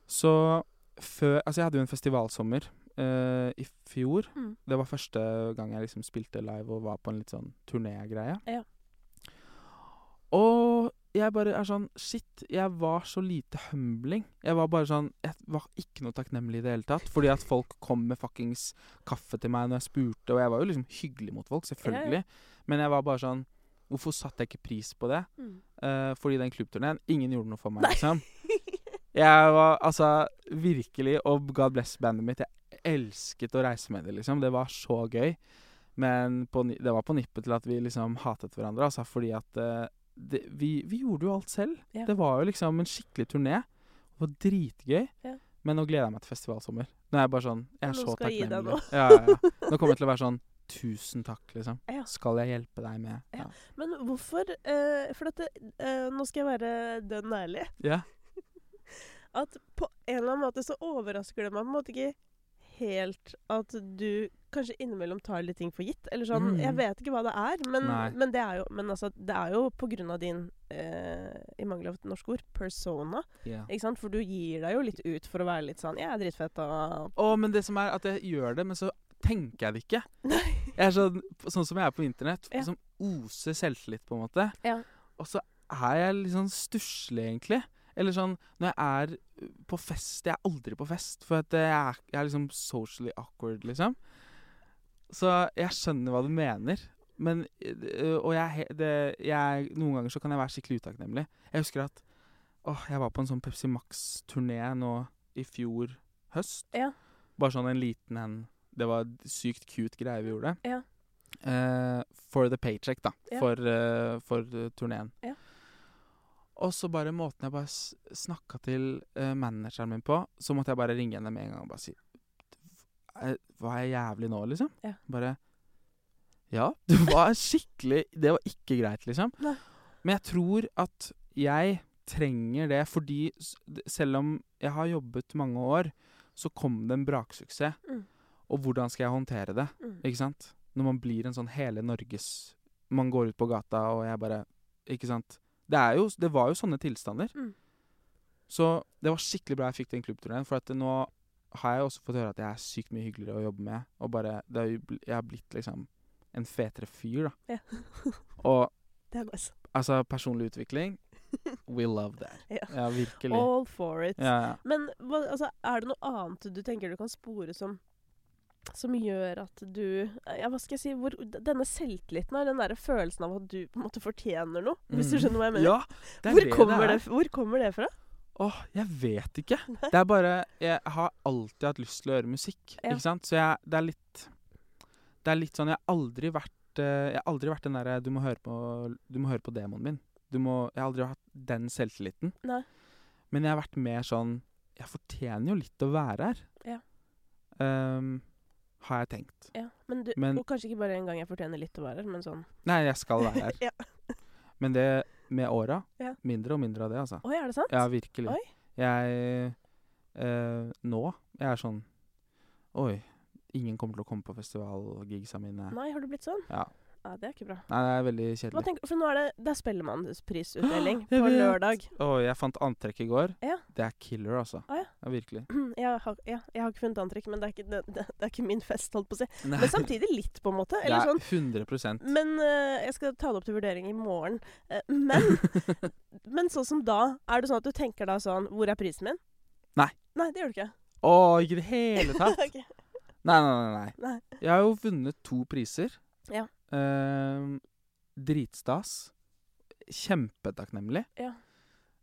Så før Altså, jeg hadde jo en festivalsommer uh, i fjor. Mm. Det var første gang jeg liksom spilte live og var på en litt sånn turnégreie. Ja. Og jeg bare er sånn Shit, jeg var så lite humbling. Jeg var bare sånn Jeg var ikke noe takknemlig i det hele tatt. Fordi at folk kom med fuckings kaffe til meg når jeg spurte, og jeg var jo liksom hyggelig mot folk, selvfølgelig. Men jeg var bare sånn Hvorfor satte jeg ikke pris på det? Mm. Uh, fordi den klubbturneen Ingen gjorde noe for meg, liksom. Jeg var altså virkelig Og God bless bandet mitt. Jeg elsket å reise med det, liksom. Det var så gøy. Men på, det var på nippet til at vi liksom hatet hverandre, altså, fordi at eh, det, vi, vi gjorde jo alt selv. Ja. Det var jo liksom en skikkelig turné. Det var dritgøy. Ja. Men nå gleder jeg meg til festivalsommer. Nå er jeg bare sånn Jeg er Nå så takknemlig. Ja. Nå kommer jeg til å være sånn Tusen takk, liksom. Skal jeg hjelpe deg med? Ja. Men hvorfor uh, For dette uh, Nå skal jeg være dønn ærlig. ja. At på en eller annen måte så overrasker det meg på en måte ikke helt at du kanskje innimellom tar litt ting for gitt. Eller sånn mm. Jeg vet ikke hva det er, men, men det er jo Men altså, det er jo på grunn av din, eh, i mangel av et norsk ord, persona. Yeah. Ikke sant? For du gir deg jo litt ut for å være litt sånn Jeg er dritfett og Å, men det som er at jeg gjør det, men så tenker jeg det ikke. Jeg er sånn, sånn som jeg er på internett, Ja. som oser selvtillit, på en måte. Ja. Og så er jeg litt sånn stusslig, egentlig. Eller sånn når jeg er uh, på fest Jeg er aldri på fest, for at jeg er, jeg er liksom socially awkward, liksom. Så jeg skjønner hva du mener. Men øh, Og jeg, det, jeg Noen ganger så kan jeg være skikkelig utakknemlig. Jeg husker at Åh, jeg var på en sånn Pepsi Max-turné nå i fjor høst. Ja. Bare sånn en liten en. Det var sykt cute greie vi gjorde. Ja. Uh, for the paycheck, da. Ja. For, uh, for eh, turneen. Ja. Og så bare måten jeg bare snakka til eh, manageren min på, så måtte jeg bare ringe henne med en gang og bare si "Er- Var jeg jævlig nå, liksom? Ja. Bare Ja, Det var skikkelig Det var ikke greit, liksom. Nei. Men jeg tror at jeg trenger det fordi selv om jeg har jobbet mange år, så kom det en braksuksess. Mm. Og hvordan skal jeg håndtere det? Mm. Ikke sant? Når man blir en sånn hele Norges Man går ut på gata, og jeg bare Ikke sant? Det, jo, det var jo sånne tilstander. Mm. Så det var skikkelig bra jeg fikk den klubbturneen, for at nå har jeg også fått høre at jeg er sykt mye hyggeligere å jobbe med. Og bare det har jo Jeg har blitt liksom en fetere fyr, da. Ja. og Det nice. altså, personlig utvikling We love that. Ja. Ja, virkelig. All for it. Ja. Men hva, altså, er det noe annet du tenker du kan spore som som gjør at du Ja, hva skal jeg si hvor, Denne selvtilliten og den der følelsen av at du på en måte fortjener noe, hvis du Mm. skjønner hva jeg mener. Ja, det er hvor, det kommer det det, hvor kommer det fra? Åh, jeg vet ikke. Det er bare Jeg har alltid hatt lyst til å gjøre musikk, Ja. ikke sant? Så jeg, det er litt Det er litt sånn Jeg har aldri vært eh, Jeg har aldri vært den derre du, må høre på- du må høre på demonen min. Du må Jeg har aldri hatt den selvtilliten. Nei. Men jeg har vært mer sånn Jeg fortjener jo litt å være her. Ja. Um, har jeg tenkt. Ja, men, du, Men- Og kanskje ikke bare en gang jeg fortjener litt å være her, men sånn Nei, jeg skal være her. ja. Men det med åra Ja. Mindre og mindre av det, altså. Oi, er det sant? Ja, virkelig. Oi. Jeg eh, Nå jeg er sånn Oi, ingen kommer til å komme på festivalgigsa mine. Nei, har du blitt sånn? Ja. Ja, Det er ikke bra. Nei, det er veldig kjedelig. tenker, for nå er det, det er Spellemannsprisutdeling på vet. lørdag. Å, jeg fant antrekk i går. Ja. Det er killer, altså. Ah, ja. virkelig. Jeg har, ja, jeg har ikke funnet antrekk, men det er ikke, det, det, det er ikke min fest, holdt på å si. Nei, Men samtidig litt, på en måte. det Eller er sånn 100% Men uh, jeg skal ta det opp til vurdering i morgen. Uh, men, men sånn som da, er det sånn at du tenker da sånn Hvor er prisen min? Nei. Nei, det gjør du ikke. Å, ikke i det hele tatt. okay. Nei, nei, nei, nei. Nei. Jeg har jo vunnet to priser. Ja. Ehm, dritstas. Kjempetakknemlig. Ja.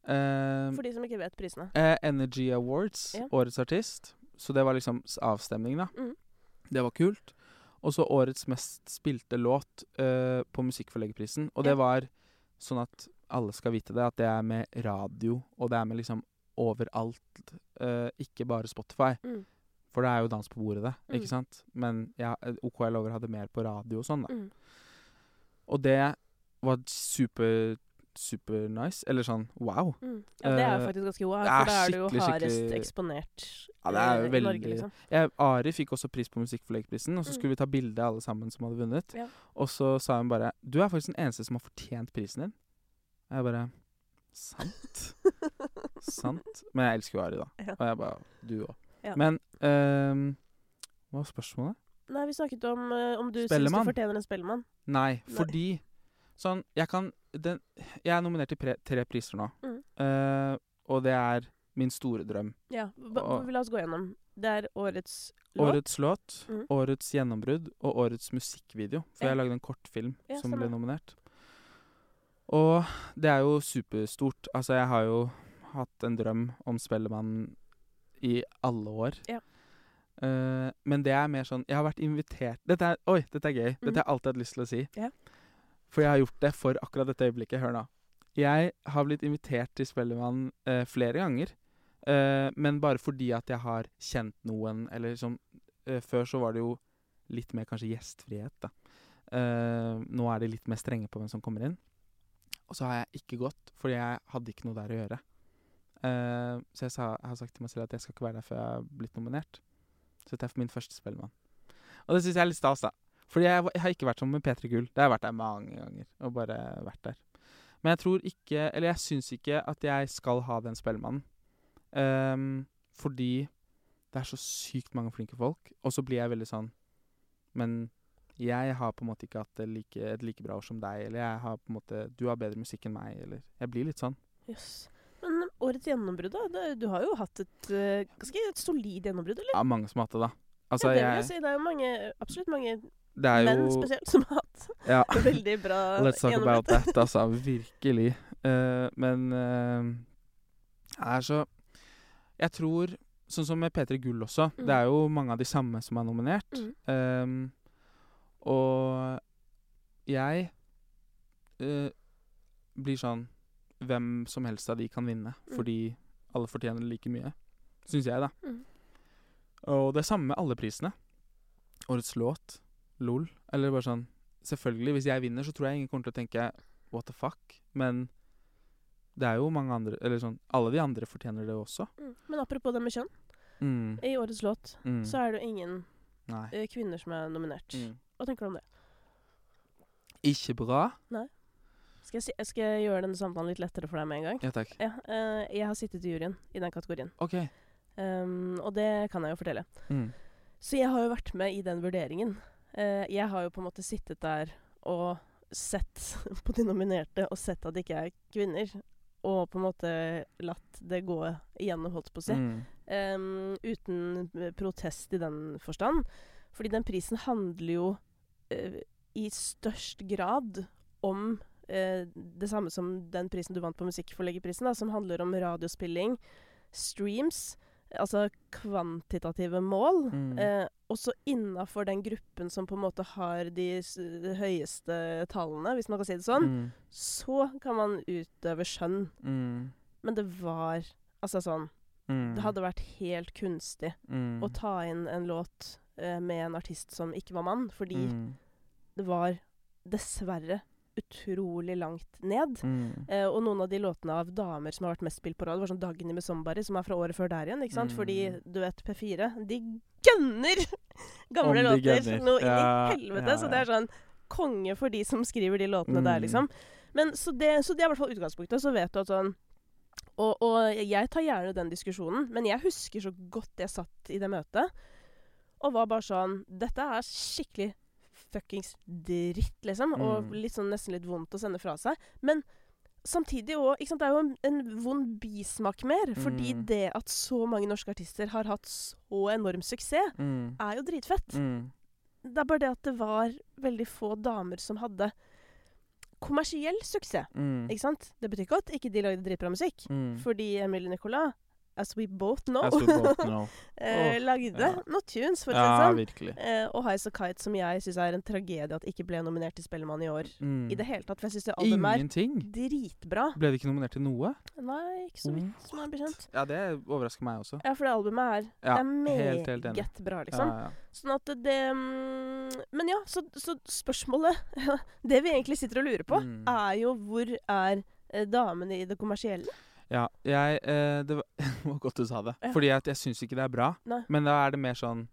Ehm, For de som ikke vet prisene. Eh, Energy Awards, Ja. årets artist. Så det var liksom avstemning, da. Mm. Det var kult. Og så årets mest spilte låt eh, på Musikkforleggerprisen. Og det Ja. var sånn at alle skal vite det, at det er med radio, og det er med liksom overalt. eh, ikke bare Spotify. Mm. For det er jo dans på bordet, det. Mm. Ikke sant? Men ja, eh, OKL Over hadde mer på radio og sånn, da. Mm. Og det var super, super nice. Eller sånn wow. Mm. Ja, det er jo Eh, faktisk ganske wow, det er for da er du jo hardest skikkelig- eksponert Ja, det er eh, i veldig Norge, liksom. Ja, Ari fikk også pris på Musikkforleggerprisen, og så Mm. skulle vi ta bilde alle sammen som hadde vunnet. Ja. Og så sa hun bare 'Du er faktisk den eneste som har fortjent prisen din'. Jeg bare Sant? Sant? Men jeg elsker jo Ari, da. Og jeg bare Du òg. Ja. Men ehm, Hva var spørsmålet? Nei, vi snakket om eh, om du syns Spellemann. du fortjener en spellemann. Nei, fordi Sånn, jeg kan den, Jeg er nominert til pre, tre priser nå. Mm. Eh, og det er min store drøm. Ja, ba, Og- La oss gå gjennom. Det er årets låt. Årets låt, Mm. årets gjennombrudd og årets musikkvideo. For Ja. jeg lagde en kortfilm Ja, som ble stemmer. nominert. Og det er jo superstort. Altså, jeg har jo hatt en drøm om Spellemann i alle år. Ja. Uh, men det er mer sånn Jeg har vært invitert Dette er, Oi, dette er gøy. Mm. Dette har jeg alltid hatt lyst til å si. Ja. For jeg har gjort det for akkurat dette øyeblikket. Hør nå. Jeg har blitt invitert til Spellemann uh, flere ganger. Uh, men bare fordi at jeg har kjent noen, eller liksom Før så var det jo litt mer kanskje gjestfrihet, da. Nå er de litt mer strenge på hvem som kommer inn. Og så har jeg ikke gått, fordi jeg hadde ikke noe der å gjøre. Eh, så jeg, sa, jeg har sagt til meg selv at jeg skal ikke være der før jeg har blitt nominert. Så dette er for min første Spellemann. Og det syns jeg er litt stas, da. Fordi jeg, jeg har ikke vært sånn med P3 Gull. Det har jeg vært der mange ganger. Og bare vært der. Men jeg tror ikke Eller jeg syns ikke at jeg skal ha den Spellemannen. Um, fordi det er så sykt mange flinke folk. Og så blir jeg veldig sånn Men jeg har på en måte ikke hatt det like, et like bra år som deg. Eller jeg har på en måte Du har bedre musikk enn meg. Eller Jeg blir litt sånn. Jøss. Årets gjennombrudd, da? Du har jo hatt et eh, ganske et solid gjennombrudd, eller? Ja, mange som har hatt det, da. Altså, ja, det vil jeg jeg si. Det er jo mange, absolutt mange Det jo menn spesielt som har hatt Ja. veldig bra Let's talk about that, altså. Virkelig. Uh, men uh, er så Jeg tror Sånn som med P3 Gull også. Mm. Det er jo mange av de samme som er nominert. Mm. Um, og jeg uh, blir sånn Hvem som helst av de kan vinne, Mm. fordi alle fortjener like mye. Syns jeg, da. Mm. Og det er samme med alle prisene. Årets låt, LOL. Eller bare sånn Selvfølgelig, hvis jeg vinner, så tror jeg ingen kommer til å tenke what the fuck, men det er jo mange andre Eller sånn Alle de andre fortjener det også. Mm. Men apropos det med kjønn. Mm. I årets låt Mm. så er det ingen Nei. eh, kvinner som er nominert. Mm. Hva tenker du om det? Ikke bra. Skal jeg, si, skal jeg gjøre denne samtalen litt lettere for deg med en gang? Ja takk. Ja, uh, jeg har sittet i juryen i den kategorien. OK. Um, og det kan jeg jo fortelle. Mm. Så jeg har jo vært med i den vurderingen. Uh, jeg har jo på en måte sittet der og sett på de nominerte og sett at det ikke er kvinner. og på en måte latt det gå igjennom, holdt på å si. Mm. Um, uten protest i den forstand. Fordi den prisen handler jo uh, i størst grad om eh, det samme som den prisen du vant på Musikkforleggerprisen, da, som handler om radiospilling, streams, altså kvantitative mål. Mm. Eh, også innafor den gruppen som på en måte har de, de høyeste tallene, hvis man kan si det sånn, Mm. så kan man utøve skjønn. Mm. Men det var altså sånn Mm. Det hadde vært helt kunstig mm. å ta inn en låt eh, med en artist som ikke var mann, fordi mm. det var dessverre utrolig langt ned. Mm. Eh, og noen av de låtene av damer som har vært mest spilt på radio, var sånn Dagny med Somebody, som er fra året før der igjen. ikke sant? Mm. Fordi du vet, P4, de gønner gamle de låter gønner. noe Ja, i helvete. ja, Så det er sånn konge for de som skriver de låtene der, Mm. liksom. Men så det, så det er i hvert fall utgangspunktet. Så vet du at sånn og, og jeg tar gjerne den diskusjonen, men jeg husker så godt jeg satt i det møtet og var bare sånn Dette er skikkelig fuckings dritt, liksom. Og Mm. litt sånn nesten litt vondt å sende fra seg. Men samtidig òg Det er jo en, en vond bismak mer. Fordi Mm. det at så mange norske artister har hatt så enorm suksess, Mm. er jo dritfett. Mm. Det er bare det at det var veldig få damer som hadde kommersiell suksess. Mm. Ikke sant? Det betyr ikke at ikke de lagde dritbra musikk. Fordi Emilie Nicolas, as we both know, As we both know. eh, lagde ja. noen tunes, for å si Ja, det sånn. virkelig. Eh, og Highs a Kite, som jeg syns er en tragedie at ikke ble nominert til Spellemann i år. Mm. I det hele tatt, for jeg syns det albumet er dritbra. Ble det ikke nominert til noe? Nei, ikke så vidt som er bekjent. Ja, det overrasker meg også. Ja, for det albumet er, Ja, er helt, helt meget bra, liksom. Ja, ja. Sånn at det mm, Men ja, så, så spørsmålet Det vi egentlig sitter og lurer på, Mm. er jo hvor er eh, damene i det kommersielle? Ja, jeg eh, Det var, godt du sa det. Ja. Fordi at jeg syns ikke det er bra. Nei. Men da er det mer sånn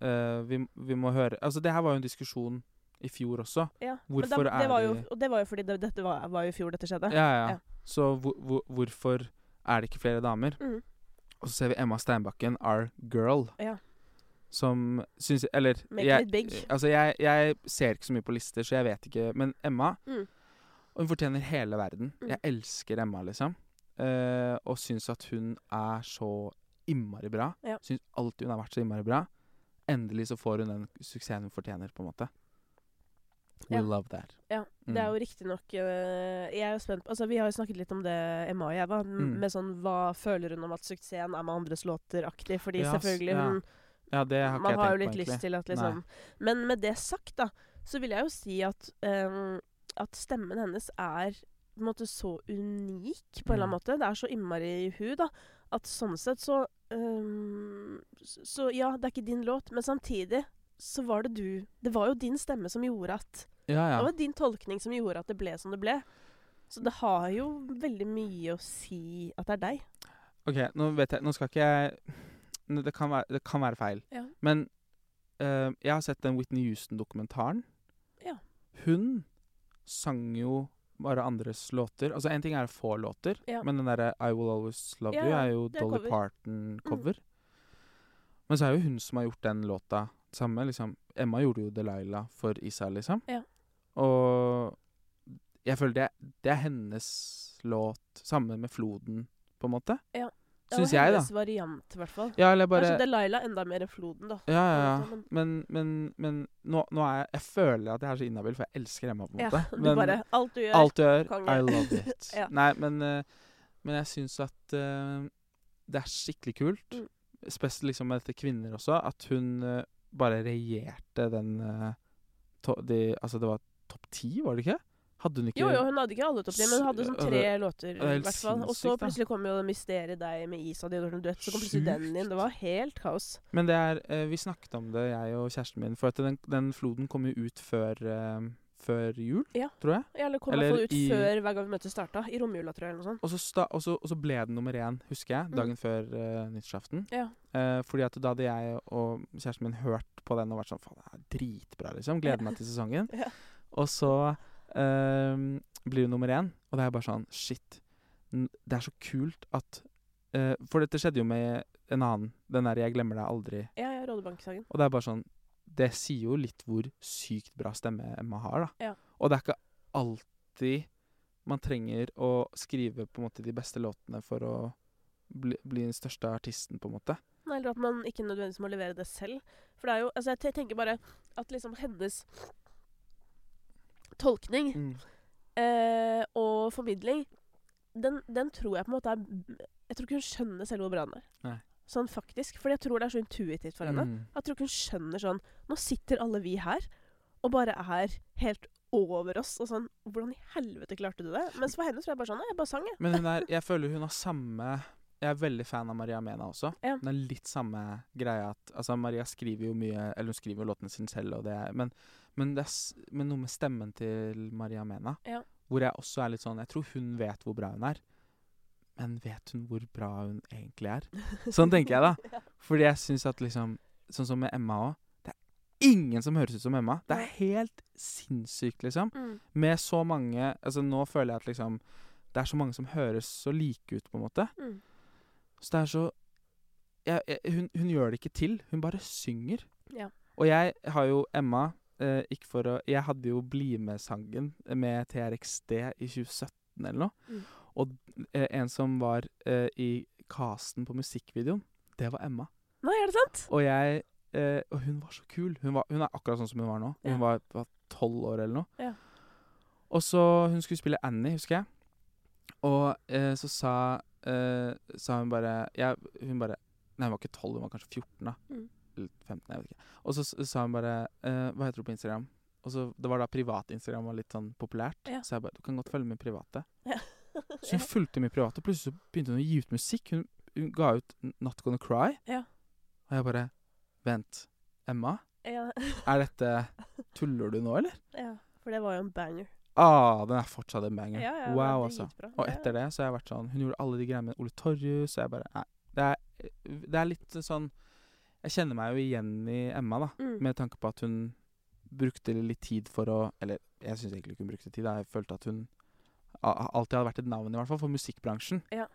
eh, vi, vi må høre Altså, det her var jo en diskusjon i fjor også. Ja. Hvorfor da, det er jo, Og det var jo fordi det, dette var, var jo i fjor dette skjedde. Ja, ja. Ja. Så hvor, hvor, hvorfor er det ikke flere damer? Mm. Og så ser vi Emma Steinbakken, our girl, Ja. som syns Eller Make jeg, it big. Altså, jeg, jeg ser ikke så mye på lister, så jeg vet ikke. Men Emma Mm. Hun fortjener hele verden. Mm. Jeg elsker Emma, liksom. Eh, og syns at hun er så innmari bra. Ja. Syns alltid hun har vært så innmari bra. Endelig så får hun den suksessen hun fortjener, på en måte. We Ja. love that. Ja, Mm. Det er jo riktignok uh, Jeg er jo spent Altså, vi har jo snakket litt om det, Emma og jeg, da. Mm. Med sånn Hva føler hun om at suksessen er med andres låter-aktig? Fordi yes, selvfølgelig ja. hun Ja, det har ikke Man jeg har jo litt på, lyst til at liksom Men med det sagt, da, så vil jeg jo si at um, At stemmen hennes er på en måte så unik på en eller annen Mm. måte. Det er så innmari i hu, da. At sånn sett så um, Så ja, det er ikke din låt, men samtidig så var det du Det var jo din stemme som gjorde at Ja, ja. Det var din tolkning som gjorde at det ble som det ble. Så det har jo veldig mye å si at det er deg. OK, nå vet jeg Nå skal ikke jeg det, kan være, det kan være feil. Ja. Men uh, jeg har sett den Whitney Houston-dokumentaren. Ja. Hun sang jo bare andres låter. Altså En ting er få låter, Ja. men den derre I Will Always Love Ja, You er jo Dolly cover. Mm. Parton-cover. Men så er jo hun som har gjort den låta samme. liksom Emma gjorde jo Delilah for Isa, liksom. Ja. Og jeg føler det, det er hennes låt, sammen med Floden, på en måte. Ja. Syns jeg, da. hennes variant, i hvert fall. Ja, eller bare Kanskje Delilah enda mer enn Floden, da. Ja, ja, ja. Men, men, men nå, nå er jeg Jeg føler at jeg er så inhabil, for jeg elsker Emma, på en Ja, måte. du Men bare Alt du gjør. alt du gjør, konge. I love it. Ja. Nei, men, eh, men jeg syns at uh, det er skikkelig kult, Mm. spesielt liksom med dette kvinner også, at hun uh, bare regjerte den uh, to, de, Altså, det var topp ti, var det ikke? Hadde hun ikke Jo, jo, hun hadde ikke alle topp ti, men hun hadde sånn tre det- låter. er i hvert fall. Og så plutselig kom jo Mysteriet deg med Isa, de gjorde en duett. Så kom plutselig den inn. Det var helt kaos. Men det er eh, Vi snakket om det, jeg og kjæresten min, for at den, den floden kom jo ut før, eh, før jul, Ja. tror jeg. Ja, Eller kom i Eller hvert fall ut i- før Hver gang vi møtes starta. I romjula, tror jeg, eller noe sånt. Og så, sta, og, så, og så ble den nummer én, husker jeg, Mm. dagen før uh, nyttårsaften. Ja. Uh, fordi at da hadde jeg og kjæresten min hørt på den og vært sånn Faen, det er dritbra, liksom. Gleder Ja. meg til sesongen. Ja. Og så eh, blir jo nummer én, og det er bare sånn Shit. Det er så kult at uh, For dette skjedde jo med en annen. Den der 'Jeg glemmer deg aldri'. Ja, ja, Rådebanksangen. Og det er bare sånn Det sier jo litt hvor sykt bra stemme Emma har, da. Ja. Og det er ikke alltid man trenger å skrive på en måte de beste låtene for å bli, bli den største artisten, på en måte. Nei, Eller at man ikke nødvendigvis må levere det selv. For det er jo Altså, jeg tenker bare at liksom hennes tolkning Mm. eh, og formidling, den, den tror jeg på en måte er Jeg tror ikke hun skjønner selv hvor bra den er. Nei. Sånn faktisk. For jeg tror det er så intuitivt for henne. Mm. Jeg tror ikke hun skjønner sånn Nå sitter alle vi her og bare er helt over oss. Og sånn Hvordan i helvete klarte du det? Mens for henne tror jeg bare sånn jeg bare sang, jeg. Men er, jeg føler hun har samme Jeg er veldig fan av Maria Mena også. Ja. Det er litt samme greia at Altså, Maria skriver jo mye Eller hun skriver jo låtene sine selv, og det er Men, men det er men noe med stemmen til Maria Mena Ja. hvor jeg også er litt sånn Jeg tror hun vet hvor bra hun er. Men vet hun hvor bra hun egentlig er? Sånn tenker jeg, da. Fordi jeg syns at liksom Sånn som med Emma òg. Det er ingen som høres ut som Emma. Det er helt sinnssykt, liksom. Mm. Med så mange Altså nå føler jeg at liksom Det er så mange som høres så like ut, på en måte. Mm. Så det er så jeg, jeg, hun, hun gjør det ikke til. Hun bare synger. Ja. Og jeg har jo Emma eh, Ikke for å Jeg hadde jo Bli med-sangen med TRXD i 2017 eller noe. Mm. Og eh, en som var eh, i casten på musikkvideoen, det var Emma. Nei, er det sant? Og jeg eh, Og hun var så kul. Hun, var, hun er akkurat sånn som hun var nå. Hun var var tolv år eller noe. Ja. Og så Hun skulle spille Annie, husker jeg. Og eh, så sa, eh, sa hun bare jeg, Hun bare Nei, hun var ikke tolv, hun var kanskje 14, da. Mm. Eller 15, jeg vet ikke. Og så sa hun bare eh, Hva heter du på Instagram? Og så Det var da privat-Instagram var litt sånn populært. Ja. Så jeg bare Du kan godt følge med private. Ja. Så hun fulgte med private, og plutselig så begynte hun å gi ut musikk. Hun, hun ga ut Not Gonna Cry. Ja. Og jeg bare Vent. Emma? ja. Er dette Tuller du nå, eller? ja. For det var jo en banger. Ah, den er fortsatt en banger. Wow, altså. Og etter det så har jeg vært sånn Hun gjorde alle de greiene med Ole Torjus, og jeg bare Nei. Det er, det er litt sånn Jeg kjenner meg jo igjen i Emma, da. Mm. Med tanke på at hun brukte litt tid for å Eller jeg syns egentlig ikke hun brukte tid. da. Jeg følte at hun alltid hadde vært et navn, i hvert fall, for musikkbransjen. Ja.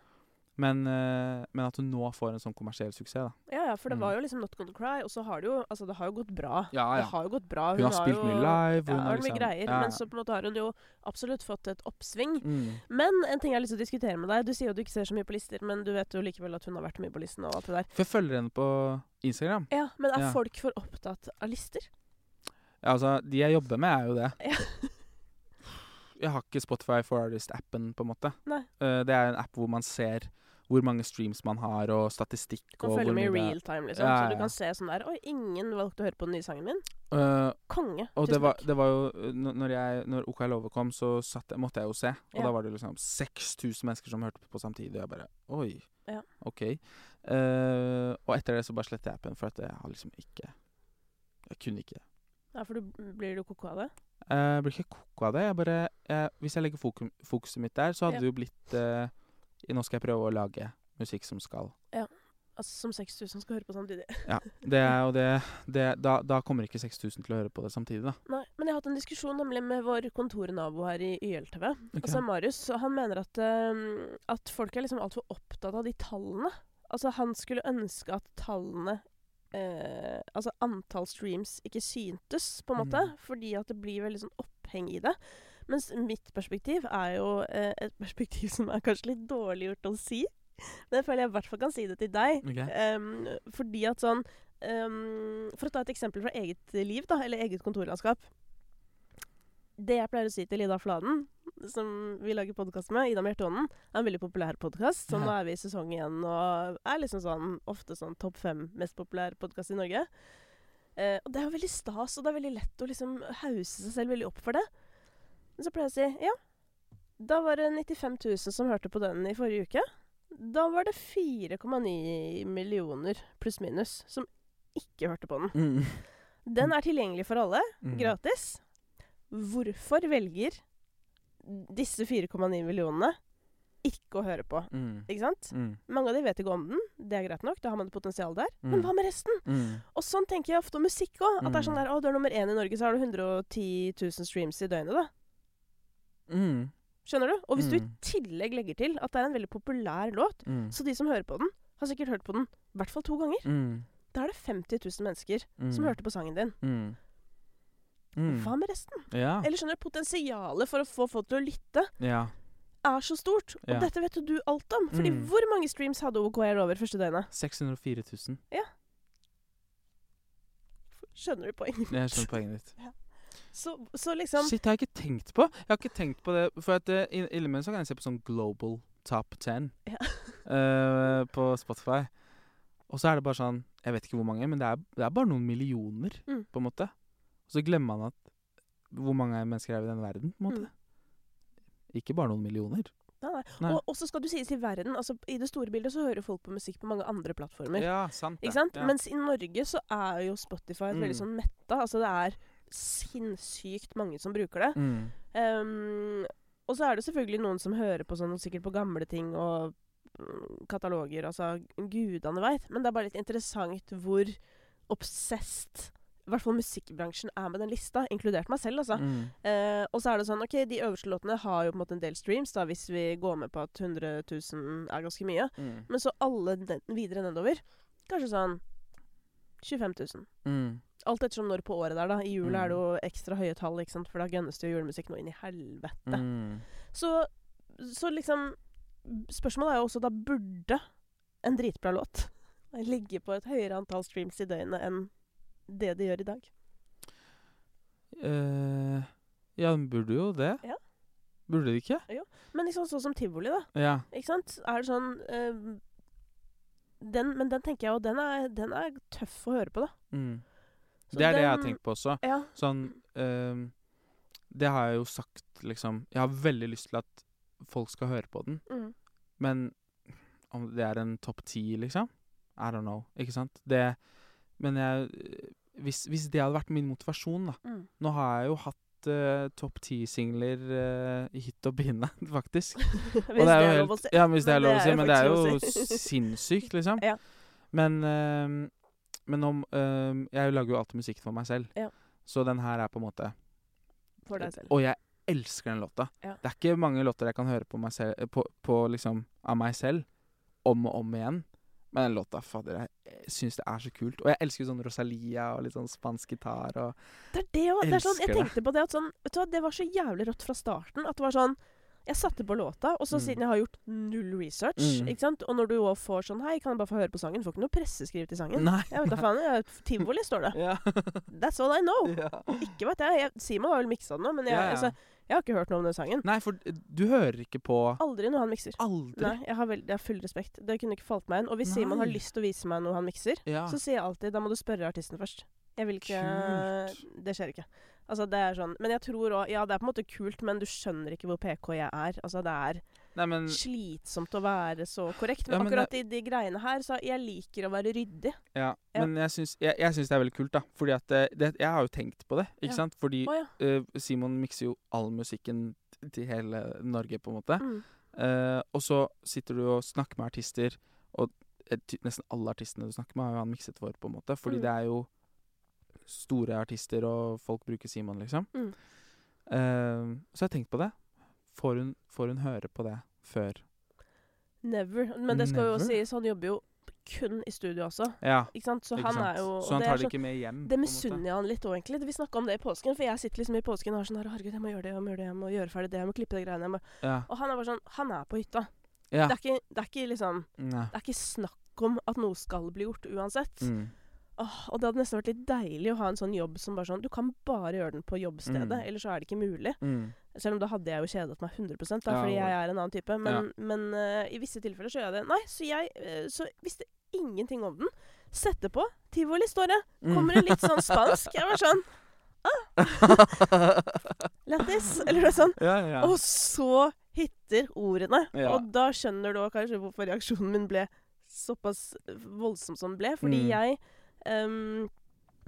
Men, eh, men at hun nå får en sånn kommersiell suksess, da. Ja, ja, for det Mm. var jo liksom Not Gonna Cry, og så har det jo Altså, det har jo gått bra. Ja, ja. Det har jo gått bra. Hun har spilt mye live. Hun ja, har har mye liksom greier. Men så på en måte har hun jo absolutt fått et oppsving. mm. Men en ting jeg har lyst til å diskutere med deg Du sier jo du ikke ser så mye på lister, men du vet jo likevel at hun har vært mye på listen og alt det der. For jeg følger henne på Instagram. Ja, Men er folk for opptatt av lister? Ja, altså, de jeg jobber med, er jo det. Ja. Jeg har ikke Spotify for Artist-appen, på en måte. Eh, det er en app hvor man ser hvor mange streams man har, og statistikk. Du Kan og følge med i real time, liksom. Ja, Så du kan se sånn der Oi, ingen valgte å høre på den nye sangen min. Uh, Konge. og det var, det var jo eh, Når, jeg, når OK Love kom, så satt, måtte jeg jo se. Og Ja. da var det liksom 6000 mennesker som hørte på samtidig. Og jeg bare Oi. Ja. OK. Uh, og etter det så bare sletter jeg appen, for at jeg har liksom ikke Jeg kunne ikke. Ja, for du blir du koko av det? Jeg blir ikke koko av det. Jeg bare, jeg, hvis jeg legger fokuset mitt der, så hadde Ja. det jo blitt eh, Nå skal jeg prøve å lage musikk som skal Ja. Altså som 6000 skal høre på samtidig. Ja. Det er jo det, det da, da kommer ikke 6000 til å høre på det samtidig, da. Nei, men jeg har hatt en diskusjon nemlig med vår kontornabo her i YLTV. okay. Altså Marius. og Han mener at, uh, at folk er liksom altfor opptatt av de tallene. Altså Han skulle ønske at tallene eh, Altså antall streams ikke syntes, på en måte. Mm. Fordi at det blir veldig sånn oppheng i det. Mens mitt perspektiv er jo eh, et perspektiv som er kanskje litt dårlig gjort å si. Men jeg føler jeg i hvert fall kan si det til deg. Okay. Um, fordi at sånn um, For å ta et eksempel fra eget liv, da, eller eget kontorlandskap. Det jeg pleier å si til Ida Fladen, som vi lager podkast med, Ida med hjerteånden, er en veldig populær podkast. Så nå er vi i sesong igjen og er liksom sånn ofte sånn topp fem mest populære podkast i Norge. Eh, og det er jo veldig stas, og det er veldig lett å liksom hause seg selv veldig opp for det. Men så pleier jeg å si ja, da var det 95 000 som hørte på den i forrige uke. Da var det 4,9 millioner pluss minus som ikke hørte på den. Mm. Den er tilgjengelig for alle, Mm. gratis. Hvorfor velger disse 4,9 millionene ikke å høre på? Mm. Ikke sant? Mm. Mange av de vet ikke om den, det er greit nok, da har man et potensial der. Men Mm. hva med resten? Mm. Og sånn tenker jeg ofte om musikk òg. At det er sånn der Å, du er nummer én i Norge, så har du 110 000 streams i døgnet, da. Mm. Skjønner du? Og hvis du i Mm. tillegg legger til at det er en veldig populær låt, Mm. så de som hører på den, har sikkert hørt på den i hvert fall to ganger. Mm. Da er det 50 000 mennesker Mm. som hørte på sangen din. Mm. Mm. Hva med resten? Ja. Eller skjønner du, potensialet for å få folk til å lytte ja. er så stort. Og Ja. dette vet jo du alt om. Fordi Mm. hvor mange streams hadde OKR over første døgnet? 604 000. Skjønner du poenget? Jeg skjønner poenget ditt. Så, så liksom Shit, det har jeg ikke tenkt på. Jeg har ikke tenkt på det For at uh, innimellom så kan jeg se på sånn Global Top 10 Ja. uh, på Spotify. Og så er det bare sånn Jeg vet ikke hvor mange, men det er, det er bare noen millioner, Mm. på en måte. Og så glemmer man at hvor mange mennesker er i denne verden, på en måte. Mm. Ikke bare noen millioner. Nei, nei. Nei. Og, så skal du sies i verden altså I det store bildet så hører folk på musikk på mange andre plattformer. Ja, sant Ikke sant? Ja. Mens i Norge så er jo Spotify mm. veldig sånn metta. Altså det er sinnssykt mange som bruker det. mm. Um, og så er det selvfølgelig noen som hører på sånn sikkert på gamle ting og mm, kataloger. Altså gudene veit. Men det er bare litt interessant hvor obsessed i hvert fall musikkbransjen er med den lista, inkludert meg selv, altså. Mm. Eh, og så er det sånn, ok, De øverste låtene har jo på en måte en del streams, da, hvis vi går med på at 100 000 er ganske mye. Mm. Men så alle den, videre nedover, kanskje sånn 25 000. Mm. Alt ettersom når på året det er, da. I jula Mm. er det jo ekstra høye tall, ikke sant? for da gønnes det jo julemusikk nå inn i helvete. Mm. Så, så liksom Spørsmålet er jo også da burde en dritbra låt ligge på et høyere antall streams i døgnet enn det de gjør i dag. Uh, ja, den burde jo det. Ja. Burde det ikke? Men liksom sånn som tivoli, da. Ja. Ikke sant? Er det sånn eh, den, Men den tenker jeg jo, den er, den er tøff å høre på, da. Mm. Det er det jeg har tenkt på også. Ja. Sånn øh, Det har jeg jo sagt, liksom Jeg har veldig lyst til at folk skal høre på den, Mm. men om det er en topp ti, liksom I don't know. Ikke sant? Det Men jeg hvis, hvis det hadde vært min motivasjon, da Mm. Nå har jeg jo hatt uh, topp ti-singler uh, i hytt og pine, faktisk. Hvis Og det er jo lov å si. ja, hvis det er lov å si, men det er jo sinnssykt, liksom. Ja. Men, uh, men om ehm, Jeg lager jo alltid musikk for meg selv, Ja. så den her er på en måte For deg selv. Og jeg elsker den låta. Ja. Det er ikke mange låter jeg kan høre på, meg selv, på, på liksom, av meg selv om og om igjen. Men den låta, fader, jeg syns det er så kult. Og jeg elsker sånn Rosalia og litt sånn spansk gitar og Det er det òg. Sånn, jeg tenkte på det at sånn Vet du hva, det var så jævlig rått fra starten. At det var sånn Jeg satte på låta, og så Mm. siden jeg har gjort null research, Mm. ikke sant Og når du òg får sånn Hei, kan jeg bare få høre på sangen? Du får ikke noe presseskriv til sangen. Nei. Jeg vet da faen. Jeg, tivoli står det. yeah. That's all I know. Yeah. Ikke vet jeg. jeg Simon har vel miksa den nå, men jeg, yeah. Altså, jeg har ikke hørt noe om den sangen. Nei, for du hører ikke på Aldri noe han mikser. Aldri. Nei, jeg har, vel, jeg har full respekt. Det kunne ikke falt meg inn. Og hvis Simon har lyst til å vise meg noe han mikser, Ja. så sier jeg alltid da må du spørre artisten først. Jeg vil ikke Kult. Det skjer ikke. Altså, det er sånn Men jeg tror òg Ja, det er på en måte kult, men du skjønner ikke hvor PK jeg er. Altså, det er Nei, men slitsomt å være så korrekt. Men, Ja, men akkurat i de greiene her, så jeg liker å være ryddig. Ja, Ja. men jeg syns, jeg, jeg syns det er veldig kult, da. Fordi at det, det, Jeg har jo tenkt på det, ikke Ja. sant? Fordi oh, eh, Simon mikser jo all musikken til hele Norge, på en måte. Mm. Uh, og så sitter du og snakker med artister, og eh, nesten alle artistene du snakker med, har jo han mikset for, på en måte. Fordi Mm. det er jo store artister, og folk bruker Simon, liksom. Mm. Uh, så jeg har tenkt på det. Får hun, får hun høre på det før? Never. Men det skal jo Never? sies, han jobber jo kun i studio også. Ja. Ikke sant? Så ikke han sant? er jo så han tar det ikke med hjem? Det misunner jeg han litt òg, egentlig. Vi snakka om det i påsken, for jeg sitter liksom i påsken og har sånn her Herregud, jeg må gjøre det, jeg må gjøre det, jeg må gjøre ferdig det, jeg må klippe de greiene. Jeg må. Ja. Og han er bare sånn Han er på hytta. ja. Det, er ikke, det er ikke liksom Nei. Det er ikke snakk om at noe skal bli gjort uansett. Mm. Åh, og det hadde nesten vært litt deilig å ha en sånn jobb som bare sånn Du kan bare gjøre den på jobbstedet, Mm. ellers så er det ikke mulig. Mm. Selv om da hadde jeg jo kjedet meg 100 da, Ja, fordi jeg er en annen type. Men, men uh, i visse tilfeller så gjør jeg det. Nei, så jeg uh, så visste ingenting om den. Setter på. Tivoli står det. Mm. Kommer det litt sånn spansk. Jeg var sånn ah, Lættis. Eller noe sånt. ja, ja. Og så hitter ordene. Ja. Og da skjønner du kanskje hvorfor reaksjonen min ble såpass voldsom som den ble. Fordi Mm. jeg ehm,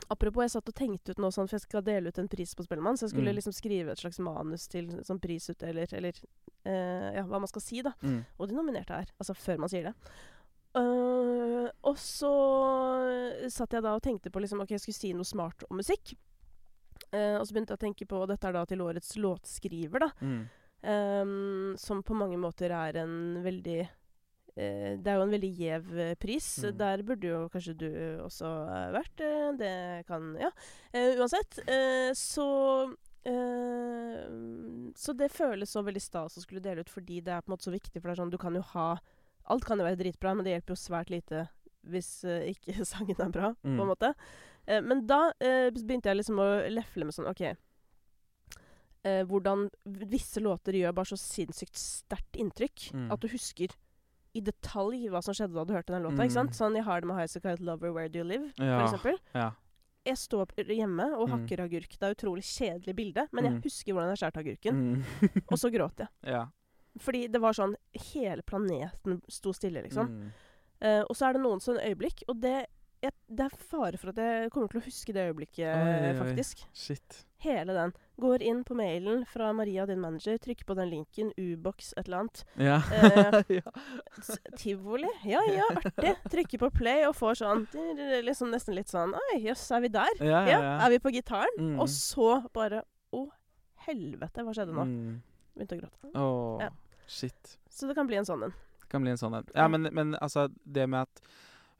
Apropos, jeg satt og tenkte ut nå sånn, for jeg skal dele ut en pris på Spellemann. Så jeg skulle Mm. liksom skrive et slags manus til som prisutdeler, eller uh, ja, hva man skal si, da. Mm. Og de nominerte er. Altså før man sier det. Uh, og så satt jeg da og tenkte på liksom, ok, jeg skulle si noe smart om musikk. Uh, og så begynte jeg å tenke på og Dette er da til årets låtskriver, da. Mm. Um, som på mange måter er en veldig Det er jo en veldig gjev eh, pris. Mm. Der burde jo kanskje du også eh, vært. eh, det kan Ja. Eh, uansett, eh, så eh, Så det føles så veldig stas å skulle dele ut fordi det er på en måte så viktig. For det er sånn, du kan jo ha Alt kan jo være dritbra, men det hjelper jo svært lite hvis eh, ikke sangen er bra, på Mm. en måte. Eh, men da eh, begynte jeg liksom å lefle med sånn OK eh, Hvordan visse låter gjør bare så sinnssykt sterkt inntrykk Mm. at du husker i detalj hva som skjedde da du hørte den låta. ikke Mm. sant? Sånn, Jeg har det med High Secret Lover Where Do You Live, Ja. for eksempel. Ja. Jeg står hjemme og Mm. hakker agurk. Det er utrolig kjedelig bilde, men jeg Mm. husker hvordan jeg skjærte agurken. Mm. Og så gråt jeg. ja. Fordi det var sånn Hele planeten sto stille, liksom. Mm. Eh, og så er det noen sånne øyeblikk, og det, jeg, det er fare for at jeg kommer til å huske det øyeblikket, Oi, oi. faktisk. Shit. Hele den. Går inn på mailen fra Maria, din manager, trykker på den linken, U-box, et eller annet. Ja. Eh, Tivoli? Ja ja, artig. Trykker på play og får sånn liksom Nesten litt sånn Oi, jøss, er vi der? Ja, ja, er vi på gitaren? Mm. Og så bare Å, helvete, hva skjedde nå? Mm. Begynte å gråte. Oh, shit. Så det kan bli en sånn en. Det kan bli en sånn en. Ja, men, men altså, det med at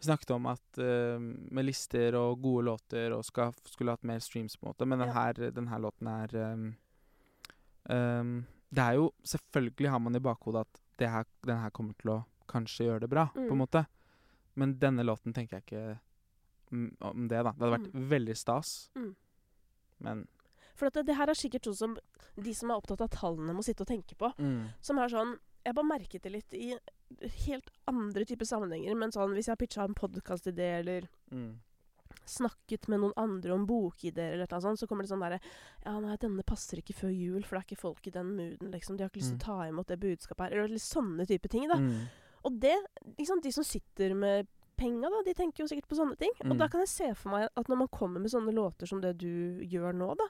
Vi snakket om at uh, med lister og gode låter og skal, skulle hatt mer streams, på en måte, men den Ja. denne den låten er um, um, Det er jo Selvfølgelig har man i bakhodet at det her, den her kommer til å kanskje gjøre det bra, på en Mm. måte. Men denne låten tenker jeg ikke mm, om det, da. Det hadde vært veldig stas, Mm. men For det, det her er sikkert sånn som de som er opptatt av tallene, må sitte og tenke på. mm. Som er sånn Jeg bare merket det litt i helt andre typer sammenhenger. Men sånn hvis jeg har pitcha en podkastidé eller Mm. snakket med noen andre om bokideer eller noe sånt, så kommer det sånn derre Ja, nei, denne passer ikke før jul, for det er ikke folk i den mooden, liksom. De har ikke lyst til Mm. å ta imot det budskapet her. Eller sånne type ting, da. Mm. Og det liksom, De som sitter med penga, da, de tenker jo sikkert på sånne ting. Og Mm. da kan jeg se for meg at når man kommer med sånne låter som det du gjør nå, da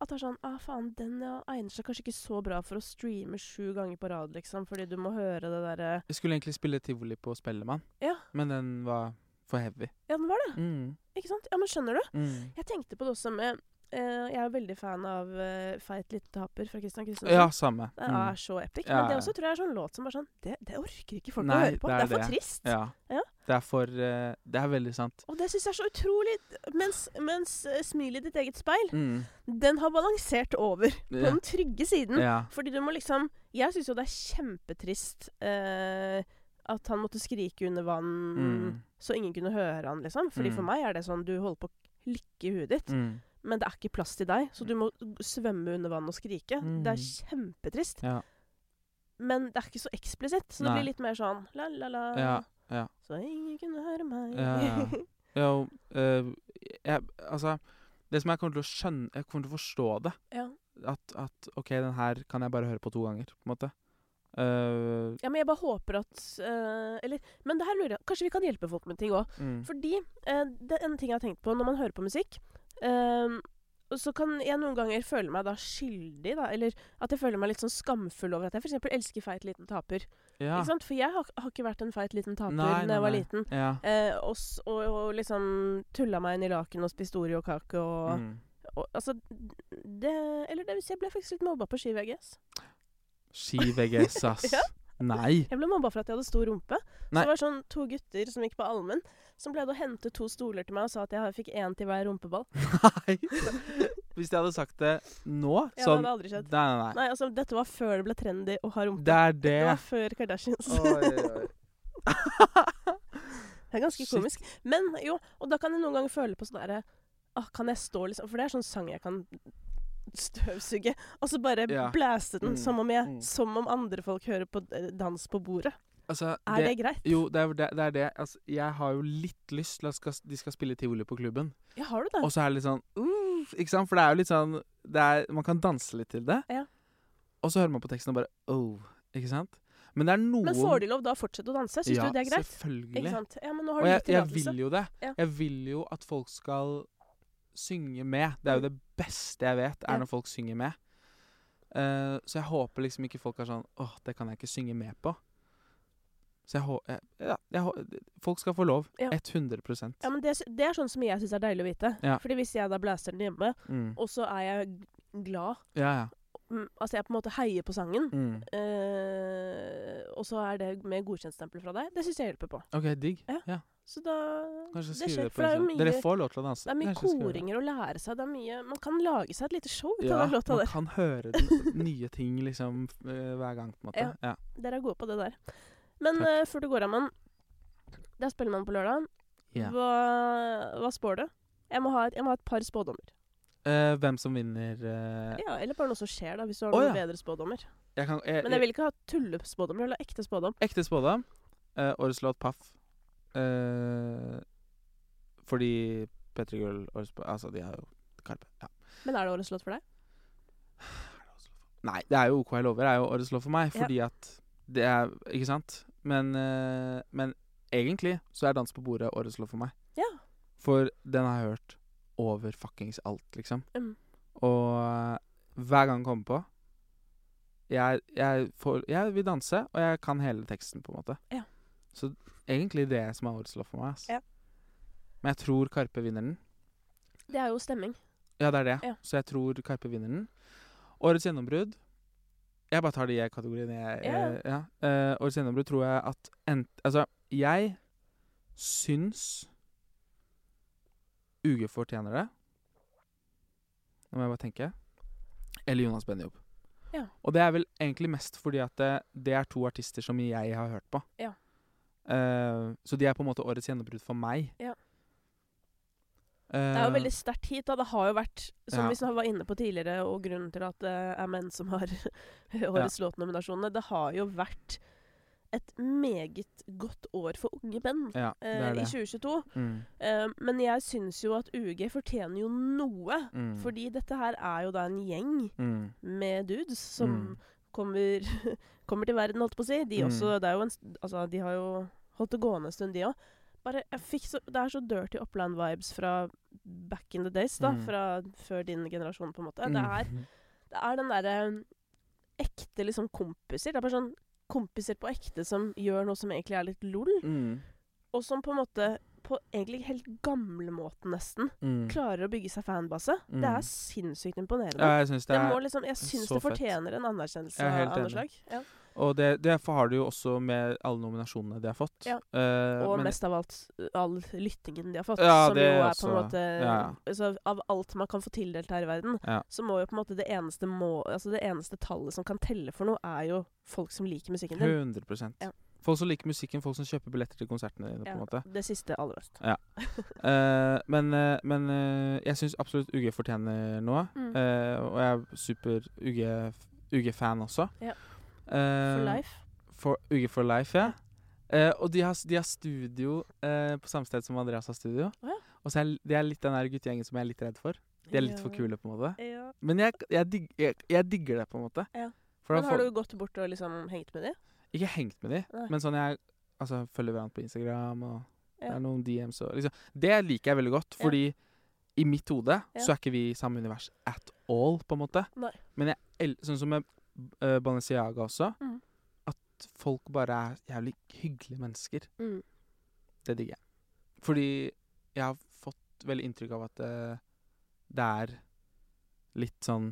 At det er sånn Ah, faen, den egner seg kanskje ikke så bra for å streame sju ganger på rad, liksom. Fordi du må høre det derre Jeg skulle egentlig spille tivoli på Spellemann, Ja, men den var for heavy. ja, den var det. Mm. Ikke sant? Ja, men skjønner du? Mm. Jeg tenkte på det også med Jeg er veldig fan av eh, Feit liten taper fra Christian Christensen. Ja, samme. Det Mm. er så epic. Ja, Men det også tror jeg er sånn låt som bare sånn Det, det orker ikke folk Nei, å høre på. det Det er er, for trist. Ja. Ja. Det er for uh, Det er veldig sant. Og det syns jeg er så utrolig Mens, mens uh, Smil i ditt eget speil, Mm. den har balansert over på den trygge siden. Fordi du må liksom Jeg syns jo det er kjempetrist uh, at han måtte skrike under vann Mm. så ingen kunne høre han, liksom. Fordi Mm. for meg er det sånn du holder på å klikke i huet ditt. Mm. Men det er ikke plass til deg, så du må svømme under vann og skrike. Det er kjempetrist. Ja. Men det er ikke så eksplisitt, så det blir litt mer sånn la-la-la. Ja, ja. Så ingen kunne høre meg. Ja, ja. Jo, eh, jeg Altså, det som jeg kommer til å skjønne Jeg kommer til å forstå det. ja. At, at OK, den her kan jeg bare høre på to ganger, på en måte. Uh, ja, men jeg bare håper at uh, Eller Men det her lurer jeg Kanskje vi kan hjelpe folk med ting òg. mm. Fordi uh, det er en ting jeg har tenkt på når man hører på musikk eh, så kan jeg noen ganger føle meg da skyldig, da. Eller at jeg føler meg litt sånn skamfull over at jeg f.eks. elsker feit liten taper. Ja. Ikke sant? For jeg har, har ikke vært en feit liten taper Nei, da jeg var liten. Ja. Eh, og, og, og liksom tulla meg inn i laken og spiste Oreo-kake og, Mm. og Altså det Eller det vil si, jeg ble faktisk litt mobba på Ski VGS. Ski VGS, ass. Ja. Nei. Jeg ble mobba for at jeg hadde stor rumpe. Så det var sånn to gutter som gikk på allmenn, som pleide å hente to stoler til meg og sa at jeg fikk én til hver rumpeball. Nei. Hvis jeg hadde sagt det nå Ja, det sånn hadde aldri skjedd. Nei, nei, nei. Nei, altså, dette var før det ble trendy å ha rumpe. Det er det. Det var før Kardashians. Oi, oi. Det er ganske Shit. komisk. Men jo, og da kan jeg noen ganger føle på sånn derre ah, Kan jeg stå liksom For det er sånn sang jeg kan støvsuge, og så bare Ja. blæste den Mm, som, om jeg, mm. som om andre folk hører på eh, dans på bordet. Altså, Er det, greit? Jo, det er det. det, er det. Altså, jeg har jo litt lyst til at skal, de skal spille tivoli på klubben. Ja, har du det? Og så er det litt sånn uh, Ikke sant? For det er jo litt sånn det er, Man kan danse litt til det. Ja. Og så hører man på teksten og bare oh, Ikke sant? Men det er noen Men får de lov da å fortsette å danse? Syns ja, du det er greit? selvfølgelig. Ikke sant? Ja, men nå har Og jeg, jeg vil jo det. Ja. Jeg vil jo at folk skal synge med. Det er jo det beste jeg vet, er når folk synger med. Uh, så jeg håper liksom ikke folk er sånn åh, det kan jeg ikke synge med på. Så jeg håper Ja, jeg, folk skal få lov. Ja. 100 Ja, men det, det er sånn som jeg syns er deilig å vite. Ja. Fordi hvis jeg da blæser den hjemme, mm. og så er jeg glad Ja, ja. mm, Altså, jeg på en måte heier på sangen. Mm. uh, og så er det med godkjentstempel fra deg. Det syns jeg hjelper på. OK, digg. Ja. Så da Kanskje det skjer, det, for det er jo Instagram. Dere mye- får lov til å danse. Det er mye Kanskje koringer å lære seg. Det er mye Man kan lage seg et lite show ut av den låta man kan høre den, nye ting liksom eh, hver gang, på en måte. Ja. Ja. Dere er gode på det der. Men eh, før du går av, mann. Det er Spellemann på lørdag. Yeah. Hva, hva spår du? Jeg må, ha et, må ha et par spådommer. Uh, hvem som vinner uh... Ja, Eller bare noe som skjer, da, hvis du har oh, noen ja. bedre spådommer. jeg kan, jeg, Men jeg vil ikke ha tullespådommer, eller ekte spådom. Ekte spådom. Årets låt Paff. Eh, fordi P3 Gull Altså, de har jo Karpe. Ja. Men er det årets låt for deg? Nei, det er jo OK jeg lover. Det er jo årets låt for meg, Ja. fordi at det er Ikke sant? Men, eh, men egentlig så er Dans på bordet årets låt for meg. Ja. For den har jeg hørt over fuckings alt, liksom. Mm. Og eh, hver gang den kommer på jeg, jeg, får, jeg vil danse, og jeg kan hele teksten, på en måte. Ja. Så egentlig det som er årets låt for meg. ass. Ja. Men jeg tror Karpe vinner den. Det er jo stemming. Ja, det er det. Ja. Så jeg tror Karpe vinner den. Årets gjennombrudd Jeg bare tar de kategoriene jeg jeg- ja. uh, årets gjennombrudd tror jeg at ent, Altså, jeg syns UG fortjener det. Nå må jeg bare tenke. Eller Jonas Benjob. Ja. Og det er vel egentlig mest fordi at det, det er to artister som jeg har hørt på. Ja. Eh, så de er på en måte årets gjennombrudd for meg. Ja. Det er jo Eh, veldig sterkt hit. da. Det har jo vært, som Ja. vi var inne på tidligere, og grunnen til at det er menn som har årets låtnominasjonene, det har jo vært et meget godt år for unge menn Ja, det eh, er i 2022. Mm. Eh, men jeg syns jo at UG fortjener jo noe. Mm. Fordi dette her er jo da en gjeng Mm. med dudes som Mm. Kommer, kommer til verden, holdt på å si. De Mm. også, det jo en, altså, de har jo holdt det gående en stund, de òg. Det er så dirty Oppland-vibes fra back in the days, da. Mm. Fra før din generasjon, på en måte. Mm. Det, er, det er den derre ekte liksom kompiser. Det er bare sånn kompiser på ekte som gjør noe som egentlig er litt lol. Mm. Og som på en måte, på egentlig helt gamlemåten nesten, Mm. klarer å bygge seg fanbase. Det Mm. er sinnssykt imponerende. Ja, jeg syns det Det liksom, jeg så det fett. fortjener en anerkjennelse er av noe slag. Ja. Og det, derfor har du jo også med alle nominasjonene de har fått. Ja. Uh, Og men- mest av alt uh, all lyttingen de har fått. Ja, som det jo er også. på en måte Ja, altså, Av alt man kan få tildelt her i verden, Ja. så må jo på en måte det eneste, må, altså det eneste tallet som kan telle for noe, er jo folk som liker musikken din. 100 Ja. Folk som liker musikken, folk som kjøper billetter til konsertene dine. på Ja, en måte det siste aller best. Ja. uh, Men, uh, men uh, jeg syns absolutt UG fortjener noe. Mm. Og jeg er super UG-fan også. Ja. For life. For, UG for life, ja. Eh, og de har, de har studio på samme sted som Andreas har studio. Oh, ja. Og så er det er litt den der guttegjengen som jeg er litt redd for. De er litt for kule, på en måte. Ja. Men jeg, jeg, digg, jeg, jeg digger det, på en måte. Ja. Men har får- du gått bort og liksom hengt med dem? Ikke hengt med de, Nei. men sånn jeg altså, følger hverandre på Instagram, og det er noen DMs og liksom Det liker jeg veldig godt, fordi i mitt hode så er ikke vi i samme univers at all, på en måte. Nei. Men jeg, sånn som med uh, Balenciaga også, Mm. at folk bare er jævlig hyggelige mennesker. Mm. Det digger jeg. Fordi jeg har fått veldig inntrykk av at uh, det er litt sånn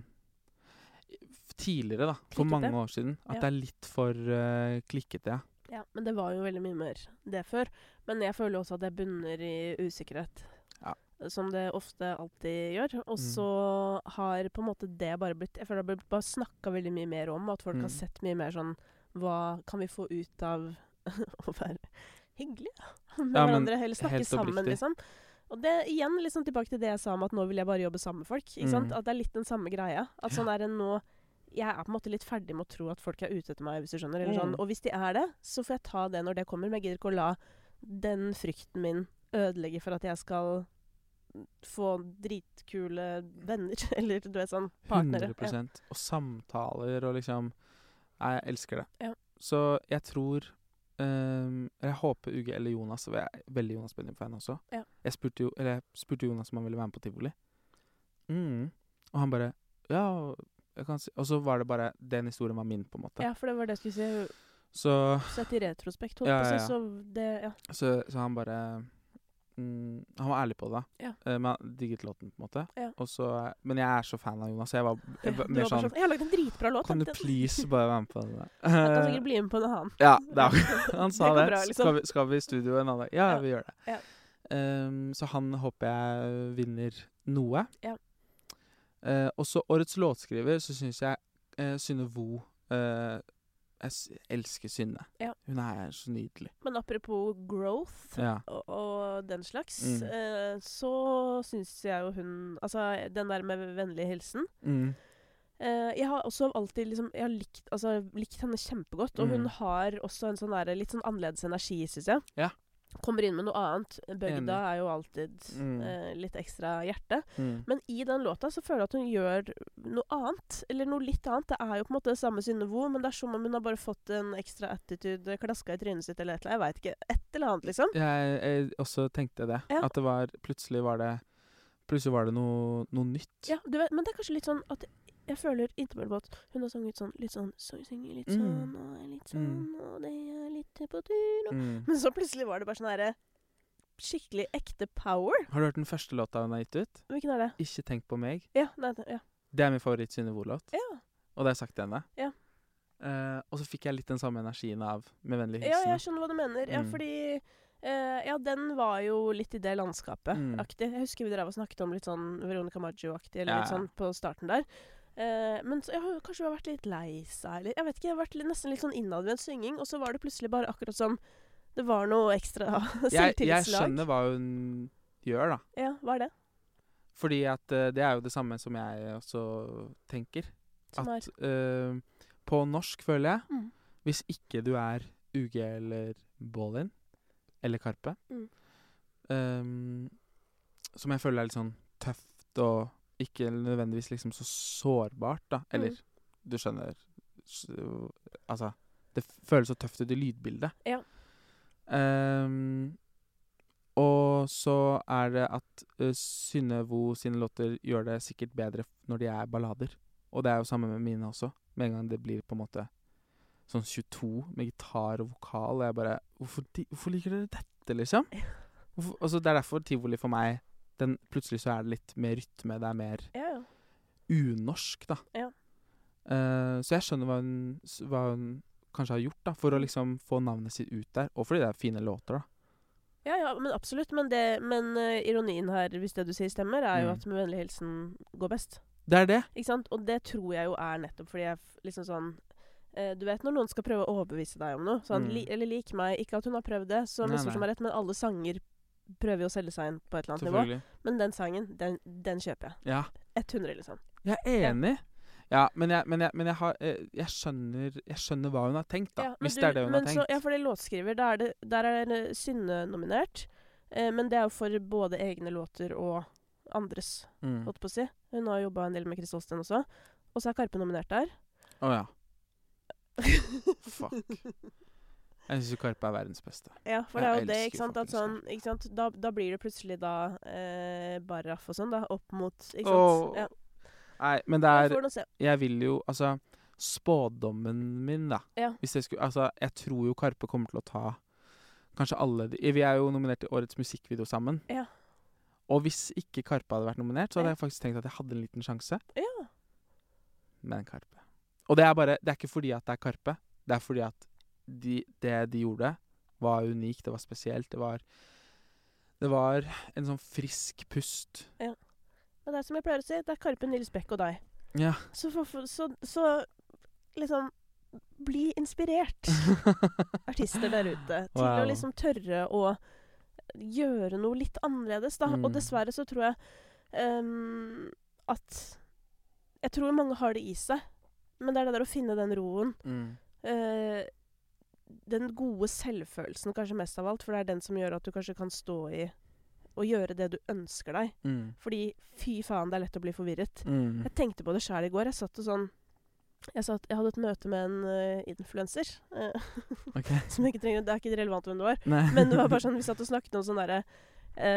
Tidligere, da, for Klikkete. mange år siden, at Ja. det er litt for uh, klikkete, ja. Ja, men det var jo veldig mye mer det før. Men jeg føler også at det bunner i usikkerhet. Ja. Som det ofte alltid gjør. Og Mm. så har på en måte det bare blitt Jeg føler det har blitt bare snakka veldig mye mer om, at folk Mm. har sett mye mer sånn Hva kan vi få ut av å være hyggelige med Ja, hverandre? Eller snakke sammen, liksom. Og det igjen liksom tilbake til det jeg sa om at nå vil jeg bare jobbe sammen med folk. Ikke sant? Mm. At det er litt den samme greia. At sånn er det nå jeg er på en måte litt ferdig med å tro at folk er ute etter meg. hvis du skjønner. Eller sånn. Mm. Og hvis de er det, så får jeg ta det når det kommer. Men jeg gidder ikke å la den frykten min ødelegge for at jeg skal få dritkule venner. Eller du vet sånn partnere. 100 Og samtaler og liksom Nei, jeg elsker det. Ja. Så jeg tror Um, Jeg håper UG eller Jonas og Jeg er veldig Jonas Benjamin-fan også. Ja. Jeg spurte jo Eller jeg spurte Jonas om han ville være med på tivoli. Mm. Og han bare Ja, si Og så var det bare Den historien var min, på en måte. Ja, for det var det jeg skulle si. Så, Sett i retrospekt, holdt Ja, ja, ja. Så det Ja. så, så han bare mm, Han var ærlig på det. Ja. Uh, men han digget låten, på en måte. Ja. Og så, men jeg er så fan av Jonas. Jeg var, jeg var mer bare sånn Jeg har lagd en dritbra låt. Kan du please bare være med på det? Jeg kan sikkert bli med på en annen. ja, det er, han sa Det bra, liksom. skal, vi, skal vi i studio en annen dag? Ja, vi gjør det. Ja. Ehm, så han håper jeg vinner noe. Ja. Eh, og så årets låtskriver, så syns jeg uh, Synne Vo eh, Jeg elsker Synne. Ja. Hun er så nydelig. Men apropos growth Ja. og, og den slags, Mm. eh, så syns jeg jo hun Altså, den der med vennlig hilsen Mm. eh, Jeg har også alltid liksom Jeg har likt, altså, likt henne kjempegodt, og hun Mm. har også en sånn der, litt sånn annerledes energi, syns jeg. Ja. Kommer inn med noe annet. Bøgda er jo alltid Mm. eh, litt ekstra hjerte. Mm. Men i den låta så føler jeg at hun gjør noe annet. Eller noe litt annet. Det er jo på en måte det samme Synnevo, men det er som om hun har bare fått en ekstra attitude klaska i trynet sitt eller et eller annet. Jeg veit ikke. Et eller annet, liksom. Jeg, jeg også tenkte det. Ja. At det var Plutselig var det Plutselig var det noe, noe nytt. Ja, du vet, men det er kanskje litt sånn at jeg føler innimellom at hun har sunget sånn litt sånn Så synger litt Mm. sånn, og er litt sånn, og det er litt på tur og Mm. Men så plutselig var det bare sånn herre Skikkelig ekte power. Har du hørt den første låta hun har gitt ut? Hvilken er det? 'Ikke tenk på meg'. Ja, nei, ja. Det er min favoritt Synne Vo-låt. Ja, Og det har jeg sagt til henne. Ja. Uh, og så fikk jeg litt den samme energien av Med vennlig hilsen. ja, jeg skjønner hva du mener. Ja, Mm. fordi Uh, Ja, den var jo litt i det landskapet Mm. Jeg husker vi drev og snakket om litt sånn Veronica Maggio-aktig, eller Ja, litt sånn på starten der. Eh, men så, jeg har kanskje hun har vært litt lei seg, eller Jeg vet ikke, jeg har vært litt, nesten litt sånn innadvendt synging, og så var det plutselig bare akkurat som det var noe ekstra jeg, jeg skjønner hva hun gjør, da. Ja, hva er det? Fordi at uh, det er jo det samme som jeg også tenker. Som at uh, på norsk, føler jeg, Mm. hvis ikke du er UG eller Ballin, eller Karpe, Mm. um, som jeg føler er litt sånn tøft og ikke nødvendigvis liksom så sårbart, da. Eller, Mm. du skjønner Altså, det føles så tøft ut i lydbildet. Ja. Um, og så er det at uh, Synnevo sine låter gjør det sikkert bedre når de er ballader. Og det er jo samme med mine også. Med en gang det blir på en måte sånn 22 med gitar og vokal, og jeg bare Hvorfor, hvorfor liker dere dette, liksom? Hvorfor, altså, det er derfor tivoli for meg den, Plutselig så er det litt mer rytme, det er mer Ja, ja. unorsk, da. Ja. Uh, så jeg skjønner hva hun, hva hun kanskje har gjort, da, for å liksom få navnet sitt ut der. Og fordi det er fine låter, da. Ja, ja, men absolutt. Men, det, men uh, ironien her, hvis det du sier stemmer, er jo Mm. at med vennlig hilsen går best. Det er det. Ikke sant? Og det tror jeg jo er nettopp fordi jeg liksom sånn uh, Du vet når noen skal prøve å overbevise deg om noe? Sånn, Mm. li, eller lik meg. Ikke at hun har prøvd det, så misforstå meg rett, men alle sanger prøver jo å selge seg inn på et eller annet nivå. Men den sangen, den, den kjøper jeg. Ja. 100, liksom. Jeg er enig. Ja, men jeg, men jeg, men jeg, har, eh, jeg, skjønner, jeg skjønner hva hun har tenkt, da. Ja, hvis du- det er det hun men har Så, tenkt. ja, det låtskriver, der er det, der er Synne nominert. Eh, men det er jo for både egne låter og andres, Mm. holdt på å si. Hun har jobba en del med Chris Holsten også. Og så er Karpe nominert der. Å ja. Fuck. Jeg syns Karpe er verdens beste. Ja, for det er jo det, ikke sant. Sånn, ikke sant? Da, da blir det plutselig da eh, Barraff og sånn, da, opp mot Ikke sant. Åh, Ja. Nei, men det er. Jeg vil jo Altså, spådommen min, da Ja. Hvis jeg skulle Altså, jeg tror jo Karpe kommer til å ta kanskje alle de Vi er jo nominert til årets musikkvideo sammen. Ja. Og hvis ikke Karpe hadde vært nominert, så hadde Ja. jeg faktisk tenkt at jeg hadde en liten sjanse. Ja. Men Karpe. Og det er bare Det er ikke fordi at det er Karpe. Det er fordi at de, det de gjorde, var unikt. Det var spesielt. Det var Det var en sånn frisk pust. Men det er som jeg pleier å si, det er Karpe, Nils Bekk og deg. Ja. Så, for, så, så liksom Bli inspirert, artister der ute, til Wow. å liksom tørre å gjøre noe litt annerledes, da. Mm. Og dessverre så tror jeg um, at Jeg tror mange har det i seg, men det er det der å finne den roen. Mm. eh, den gode selvfølelsen kanskje mest av alt, for det er den som gjør at du kanskje kan stå i og gjøre det du ønsker deg. Mm. Fordi fy faen, det er lett å bli forvirret. Mm. Jeg tenkte på det sjæl i går. Jeg satt og sånn Jeg, satt, jeg hadde et møte med en uh, influenser. eh, OK. som ikke trenger, Det er ikke relevant hvem det var. Nei. Men det var bare sånn, vi satt og snakket om sånn derre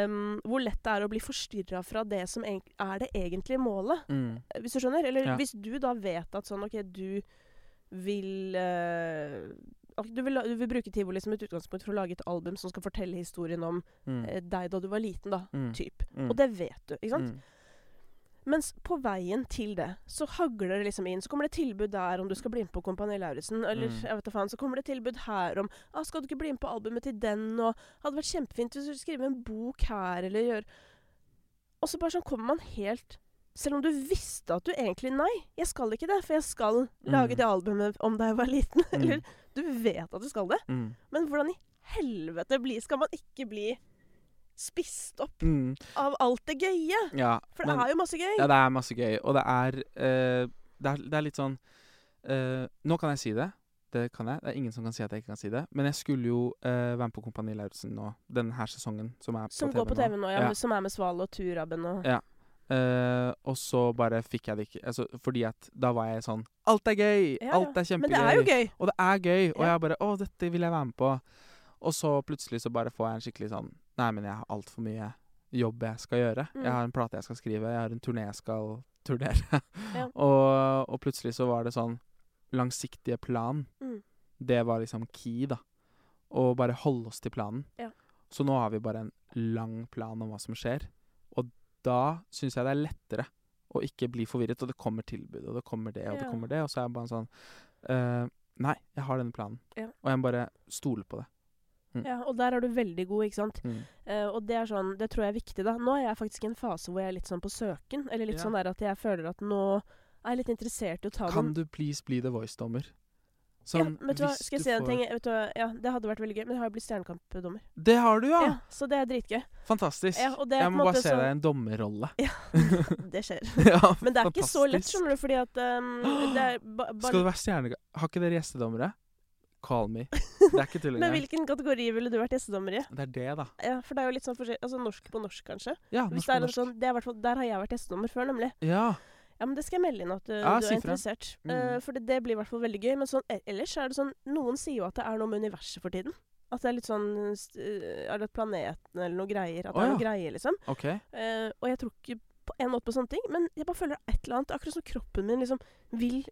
um, Hvor lett det er å bli forstyrra fra det som er det egentlige målet. Mm. Hvis du skjønner? Eller Ja. hvis du da vet at sånn OK, du vil ok, du, vil, du vil bruke tivoli som et utgangspunkt for å lage et album som skal fortelle historien om Mm. eh, deg da du var liten, da. Mm. Typ. Mm. Og det vet du, ikke sant? Mm. Mens på veien til det, så hagler det liksom inn. Så kommer det tilbud der om du skal bli med på Kompani Lauritzen. Eller Mm. jeg vet da faen. Så kommer det tilbud her om ah, 'Skal du ikke bli med på albumet til den?' Og 'Hadde vært kjempefint hvis du skulle skrive en bok her', eller gjøre Og så bare sånn kommer man helt Selv om du visste at du egentlig Nei, jeg skal ikke det, for jeg skal lage Mm. det albumet om da jeg var liten. Mm. Eller du vet at du skal det. Mm. Men hvordan i helvete bli, skal man ikke bli spist opp Mm. av alt det gøye? Ja, For men- det er jo masse gøy. Ja, det er masse gøy. Og det er uh, det, er, det er litt sånn uh, Nå kan jeg si det. Det kan jeg. Det er ingen som kan si at jeg ikke kan si det. Men jeg skulle jo uh, være med på Kompani Lauritzen nå denne her sesongen, som er på Som TV går på TV nå, ja. Ja. Som er med Sval og Turabben og Ja. Eh, og så bare fikk jeg det ikke altså, Fordi at da var jeg sånn Alt er gøy! Ja, Alt er kjempegøy! Men det er jo gøy. Og det er gøy! Og Ja. jeg bare Å, dette vil jeg være med på. Og så plutselig så bare får jeg en skikkelig sånn Nei, men jeg har altfor mye jobb jeg skal gjøre. Mm. Jeg har en plate jeg skal skrive, jeg har en turné jeg skal turnere. Ja. og, og plutselig så var det sånn Langsiktige plan. Mm. Det var liksom key, da. Å bare holde oss til planen. Ja. Så nå har vi bare en lang plan om hva som skjer. Da syns jeg det er lettere å ikke bli forvirret. Og det kommer tilbud, og det kommer det, og det kommer det. Og så er jeg bare sånn uh, Nei, jeg har denne planen. Ja. Og jeg må bare stole på det. Mm. Ja, og der er du veldig god, ikke sant. Mm. Uh, og det er sånn, det tror jeg er viktig, da. Nå er jeg faktisk i en fase hvor jeg er litt sånn på søken. Eller litt Ja. sånn der at jeg føler at nå er jeg litt interessert i å ta Kan noen du please bli The Voice-dommer? Ja, Sånn, vet du hva, skal jeg si en får- ting? Vet du ja, Det hadde vært veldig gøy, men jeg har jo blitt Stjernekamp-dommer. Det har du, ja! Ja, så det er dritgøy. Fantastisk. Ja, det jeg må bare se deg i en dommerrolle. Ja, Det skjer. ja, Men det er ikke så lett, fantastisk. skjønner du, fordi at um, det er ba Skal du være stjernekamp... Har ikke dere gjestedommere? Call me. Det er ikke tull Men hvilken kategori ville du vært gjestedommer i? Det er det, da. Ja, For det er jo litt sånn forskjellig Altså norsk på norsk, kanskje. Ja, Hvis norsk det er på norsk. sånn, det er hvert fall, Der har jeg vært gjestedommer før, nemlig. Ja. Ja, men Det skal jeg melde inn at du, Ja, du er interessert. Mm. Uh, for det, det blir i hvert fall veldig gøy. Men sånn, e- ellers er det sånn Noen sier jo at det er noe med universet for tiden. At det er litt sånn eh, Er det planeten eller noe greier? At det er noe ja. greier, liksom. OK. Uh, og jeg tror ikke på en måte på sånne ting, men jeg bare føler et eller annet Akkurat som kroppen min liksom vil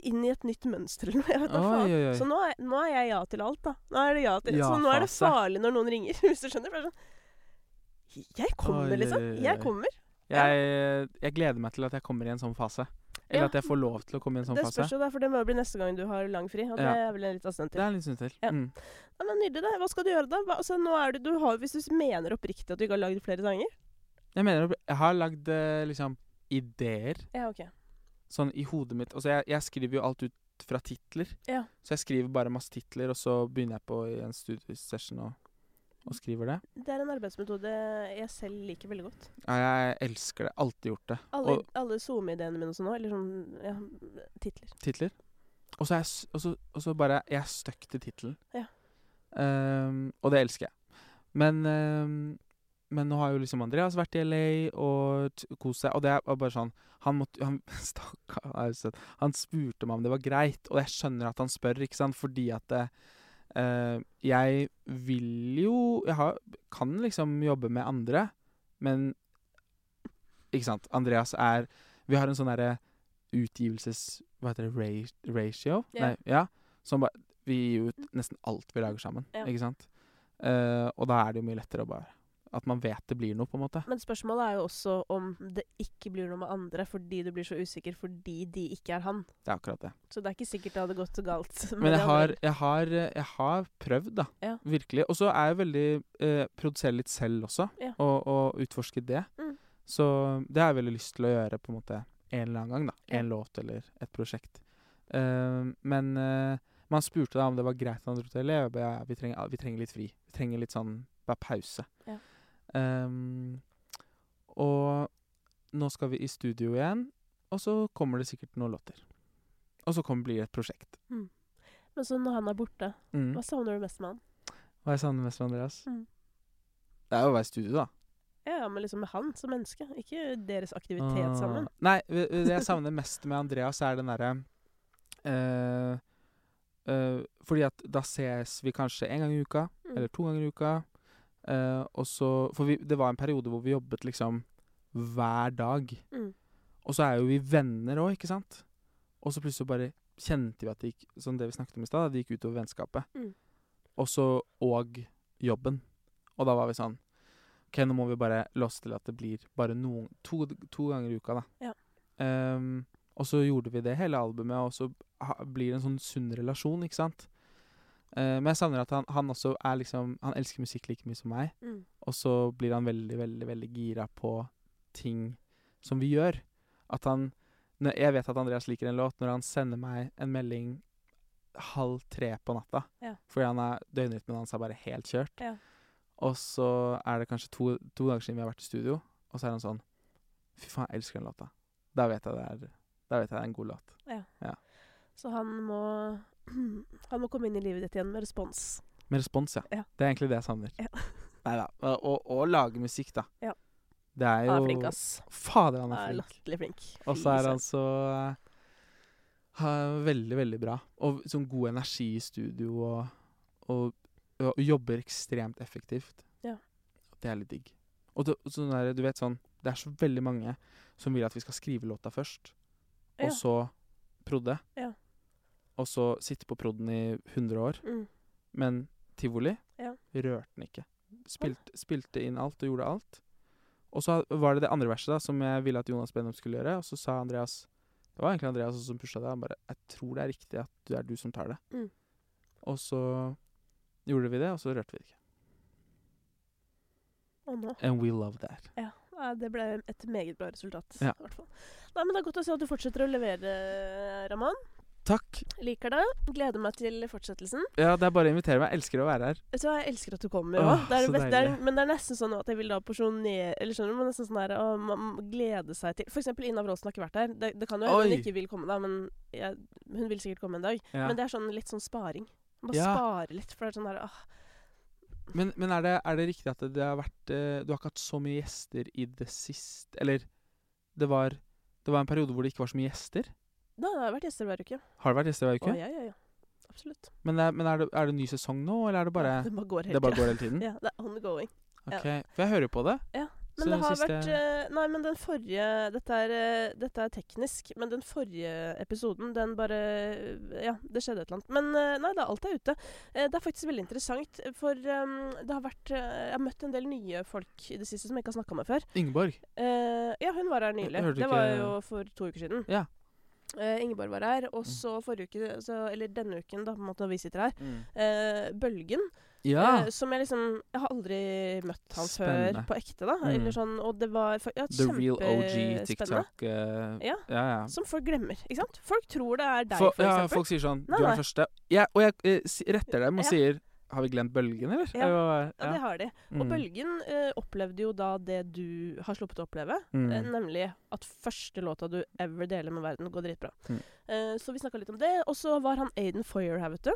inn i et nytt mønster eller noe. Oi, oi, oi. Så nå er, nå er jeg ja til alt, da. Nå er det ja til Så nå er det farlig når noen ringer, hvis du skjønner. For er sånn Jeg kommer, liksom. Jeg kommer. Jeg, jeg gleder meg til at jeg kommer i en sånn fase. Eller Ja. at jeg får lov til å komme i en sånn det fase. spørs jo, da, for det må jo bli neste gang du har langfri. Og det Ja. er vel en liten stund Det er en liten stund til. Ja. Mm. Ja, men Nydelig, det. Hva skal du gjøre, da? Altså, nå er du, du har, hvis du mener oppriktig at du ikke har lagd flere sanger? Jeg mener, jeg har lagd eh, liksom ideer Ja, OK. sånn i hodet mitt. Altså, jeg, jeg skriver jo alt ut fra titler. Ja. Så jeg skriver bare masse titler, og så begynner jeg på en studiosession og, og skriver det. Det er en arbeidsmetode jeg selv liker veldig godt. Ja, jeg elsker det. Alltid gjort det. Alle, alle SoMe-ideene mine også nå, eller sånn ja, titler. titler. Og så er jeg og så- og så bare Jeg er stuck til tittelen. Ja. Um, og det elsker jeg. Men um, Men nå har jo liksom Andreas vært i LA og kost seg, og det er bare sånn Han måtte han, sett- Han spurte meg om det var greit, og jeg skjønner at han spør, ikke sant, fordi at det, eh, Jeg vil jo Jeg har, kan liksom jobbe med andre, men Ikke sant. Andreas er Vi har en sånn derre utgivelses... Hva heter det? Ratio? Yeah. Nei, ja. Som bare Vi gir ut nesten alt vi lager sammen, yeah. ikke sant? Uh, og da er det jo mye lettere å bare At man vet det blir noe, på en måte. Men spørsmålet er jo også om det ikke blir noe med andre fordi du blir så usikker fordi de ikke er han. Det er akkurat det. Så det er ikke sikkert det hadde gått så galt. Men jeg har, jeg har, jeg har prøvd, da. Ja. Virkelig. Og så er jeg veldig eh, Produserer litt selv også, Ja. og, og utforsker det. Mm. Så det har jeg veldig lyst til å gjøre på en måte en eller annen gang. da Ja. En låt eller et prosjekt. Uh, men uh, man spurte da om det var greit at han dro til ja, vi, trenger, vi trenger litt fri. Vi trenger litt sånn bare pause. Ja. Ehm, og nå skal vi i studio igjen, og så kommer det sikkert noen låter. Og så kommer blir det et prosjekt. Men så når han er borte, Mm. hva savner du mest med han? Hva jeg savner mest med Andreas? Mm. Det er jo å være i studio, da. Ja, men liksom med han som menneske, ikke deres aktivitet sammen. Ah. Nei, ve- ve- det jeg savner mest med Andreas, er den derre eh, eh, Fordi at da ses vi kanskje en gang i uka, Mm. eller to ganger i uka. Eh, og så For vi, det var en periode hvor vi jobbet liksom hver dag. Mm. Og så er jo vi venner òg, ikke sant? Og så plutselig bare kjente vi at det gikk Sånn det vi snakket om i stad, det gikk utover vennskapet. Mm. Og så og jobben. Og da var vi sånn OK, nå må vi bare låse til at det blir bare noen To, to ganger i uka, da. Ja. Um, og så gjorde vi det hele albumet, og så blir det en sånn sunn relasjon, ikke sant? Eh, men jeg savner at han, han også er liksom Han elsker musikk like mye som meg. Mm. Og så blir han veldig, veldig, veldig gira på ting som vi gjør. At han når Jeg vet at Andreas liker en låt når han sender meg en melding halv tre på natta. Ja. Fordi han er døgnrytmen hans er bare helt kjørt. Ja. Og så er det kanskje to, to dager siden vi har vært i studio, og så er han sånn Fy faen, jeg elsker den låta. Da vet jeg det er Da vet jeg det er en god låt. Så han må Han må komme inn i livet ditt igjen med respons. Med respons, ja. Ja. Det er egentlig det jeg savner. Ja. Nei da. Og, og, lage musikk, da. Ja. Det er jo Han er flink, ass. Fader, han er er flink. latterlig flink. Og så er han så uh, Veldig, veldig bra. Og sånn god energi i studio og, og, og jobber ekstremt effektivt. Ja. Det er litt digg. Og det, sånn der, du vet sånn Det er så veldig mange som vil at vi skal skrive låta først, Ja. og så prodde. Ja. Og så sitte på prodden i 100 år. Mm. Men tivoli Ja. rørte den ikke. Spilt, Spilte inn alt og gjorde alt. Og så var det det andre verset da som jeg ville at Jonas Benham skulle gjøre. Og så sa Andreas Det var egentlig Andreas som pusha det. Han bare 'Jeg tror det er riktig at det er du som tar det'. Mm. Og så gjorde vi det, og så rørte vi det ikke. Og nå And we love that. Ja, det ble et meget bra resultat. Ja. i hvert fall. Nei, men Det er godt å se at du fortsetter å levere, Raman. Takk. Liker det. Gleder meg til fortsettelsen. Ja, det er bare å invitere meg. Jeg elsker å være her. Vet du hva, Jeg elsker at du kommer òg. Men det er nesten sånn at jeg vil da porsjonere Eller skjønner du? Men nesten sånn der, å, man glede seg til eksempel Ina Wroldsen har ikke vært her. Det, det kan jo hende hun ikke vil komme, da, men jeg, hun vil sikkert komme en dag. Ja. Men det er sånn litt sånn sparing. Bare Ja. spare litt, for det er sånn der åh, Men, men er, det, er det riktig at det, det har vært eh, Du har ikke hatt så mye gjester i det siste Eller det var, det var en periode hvor det ikke var så mye gjester? Da har jeg vært gjester hver uke. Har det vært gjester hver Å, uke? ja, ja, ja. Absolutt. Men, det, er- men er, det, er det ny sesong nå, eller er det bare det bare går hele Det bare går hele tiden? Ja, det er on the going. ja. Ok, For jeg hører jo på det. Ja. Så Men det har siste- vært eh, Nei, men den forrige dette er, eh, dette er teknisk, men den forrige episoden, den bare Ja, det skjedde et eller annet. Men eh, nei da, alt er ute. Eh, Det er faktisk veldig interessant, for um, det har vært eh, Jeg har møtt en del nye folk i det siste som jeg ikke har snakka med før. Ingeborg. Uh, ja, hun var her nylig. Det var jo for to uker siden. Ja. Eh, Ingeborg var her. Og så forrige uke, så, eller denne uken, da, på en måte når vi sitter her, eh, Bølgen. Ja. Uh, som jeg liksom Jeg har aldri møtt han før på ekte, da. Mm. Eller sånn, og det var ja, The real OG. TikTok Ja. ja, ja. Som folk glemmer. ikke sant? Folk tror det er deg, For, for, ja, eksempel. folk sier sånn Nei, Du er den første. Ja, og jeg retter dem og Ja. sier Har vi glemt Bølgen, eller? Ja. ja. Ja, det har de. Og Mm. Bølgen eh, opplevde jo da det du har sluppet å oppleve. Mm. Eh, nemlig at første låta du ever deler med verden, går dritbra. Mm. Eh, så vi snakka litt om det. Og så var han Aiden Foyer her, vet du.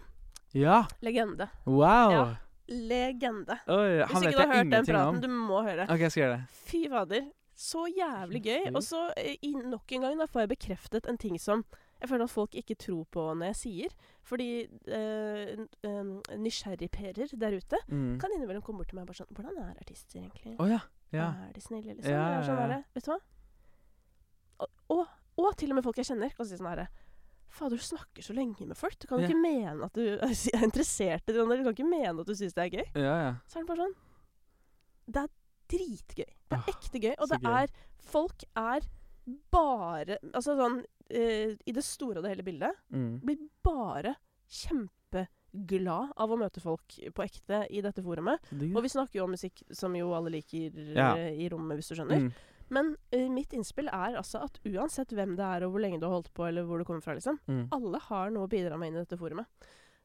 Ja! Legende. Wow! Ja. Legende. Oi, Hvis ikke du har hørt den praten, om. du må høre. OK, jeg skal gjøre det. Fy fader. Så jævlig gøy. Og så eh, nok en gang da får jeg bekreftet en ting som jeg føler at folk ikke tror på når jeg sier. Fordi øh, n- eh, nysgjerrigperer der ute Mm. kan innimellom komme bort til meg og bare sånn Hvordan er artister egentlig? Å ja. ja. Er de snille, liksom? Ja, sånn ja, ja. derre, Vet du hva? Og, og, og til og med folk jeg kjenner, kan si sånn herre Fader, du snakker så lenge med folk. Du kan jo ikke mene at du er interessert i det. Du kan ikke mene at du syns det er gøy. Ja, ja. Så er det bare sånn Det er dritgøy. Det er ekte gøy. Og det er Folk er bare Altså sånn eh, I det store og det hele bildet Mm. blir bare kjempeglad av å møte folk på ekte i dette forumet. Det Og vi snakker jo om musikk som jo alle liker Ja. eh, i rommet, hvis du skjønner. Mm. Men eh, mitt innspill er altså at uansett hvem det er, og hvor lenge du har holdt på, eller hvor du kommer fra, liksom, Mm. alle har noe å bidra med inn i dette forumet.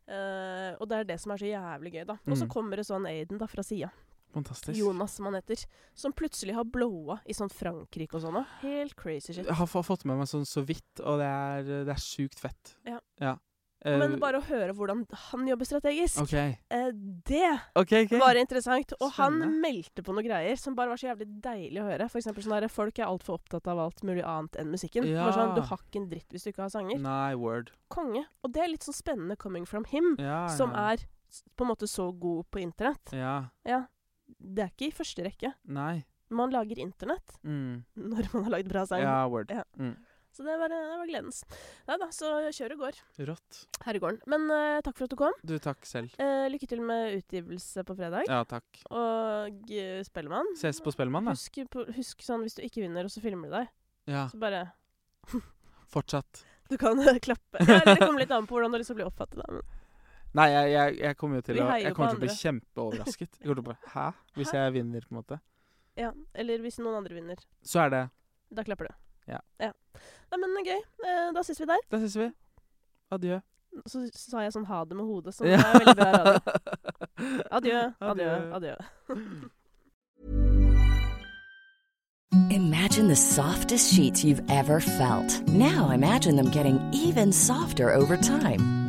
Uh, og det er det som er så jævlig gøy, da. Og så Mm. kommer det sånn Aiden da fra sida. Fantastisk. Jonas, som han heter. Som plutselig har blowa i sånn Frankrike og sånn. Helt crazy shit. Jeg har fått med meg sånn så vidt, og det er, det er sjukt fett. Ja. ja. Men bare å høre hvordan han jobber strategisk, OK. eh, det OK, ok. var interessant. Og han meldte på noen greier som bare var så jævlig deilig å høre. For sånn der, Folk er altfor opptatt av alt mulig annet enn musikken. Ja. Bare sånn, Du har ikke en dritt hvis du ikke har sanger. Nei, word. Konge. Og det er litt sånn spennende coming from him, Ja, som er på en måte så god på internett. Ja. Ja. Det er ikke i første rekke. Nei. Man lager internett Mm. når man har lagd bra sang. Ja, word. Ja. Mm. Så det var, det var gledens. Nei da, så og går Rått. her i gården. Men uh, takk for at du kom. Du, takk selv. Uh, lykke til med utgivelse på fredag. Ja, takk. Og uh, Spellemann. Ses på Spellemann, da. Husk, på, husk sånn hvis du ikke vinner, og så filmer du deg, Ja, så bare fortsatt. Du kan klappe. Ja, det kommer litt an på hvordan du har lyst til å bli oppfattet. Da. Nei, jeg, jeg, jeg kommer jo til Vi å heier Jeg på kommer til å bli andre. kjempeoverrasket. Jeg kommer til å bare Hæ? Hvis jeg vinner, på en måte. ja, eller hvis noen andre vinner. Så er det Da klapper du. Ja. Nei, men gøy. Eh, da ses vi der. Da ses vi. Adjø. Så sa jeg sånn ha det med hodet, som Ja. er veldig bra radio. Adjø, Adjø. adjø. Imagine the softest sheets you've ever felt. Now imagine them getting even softer over time.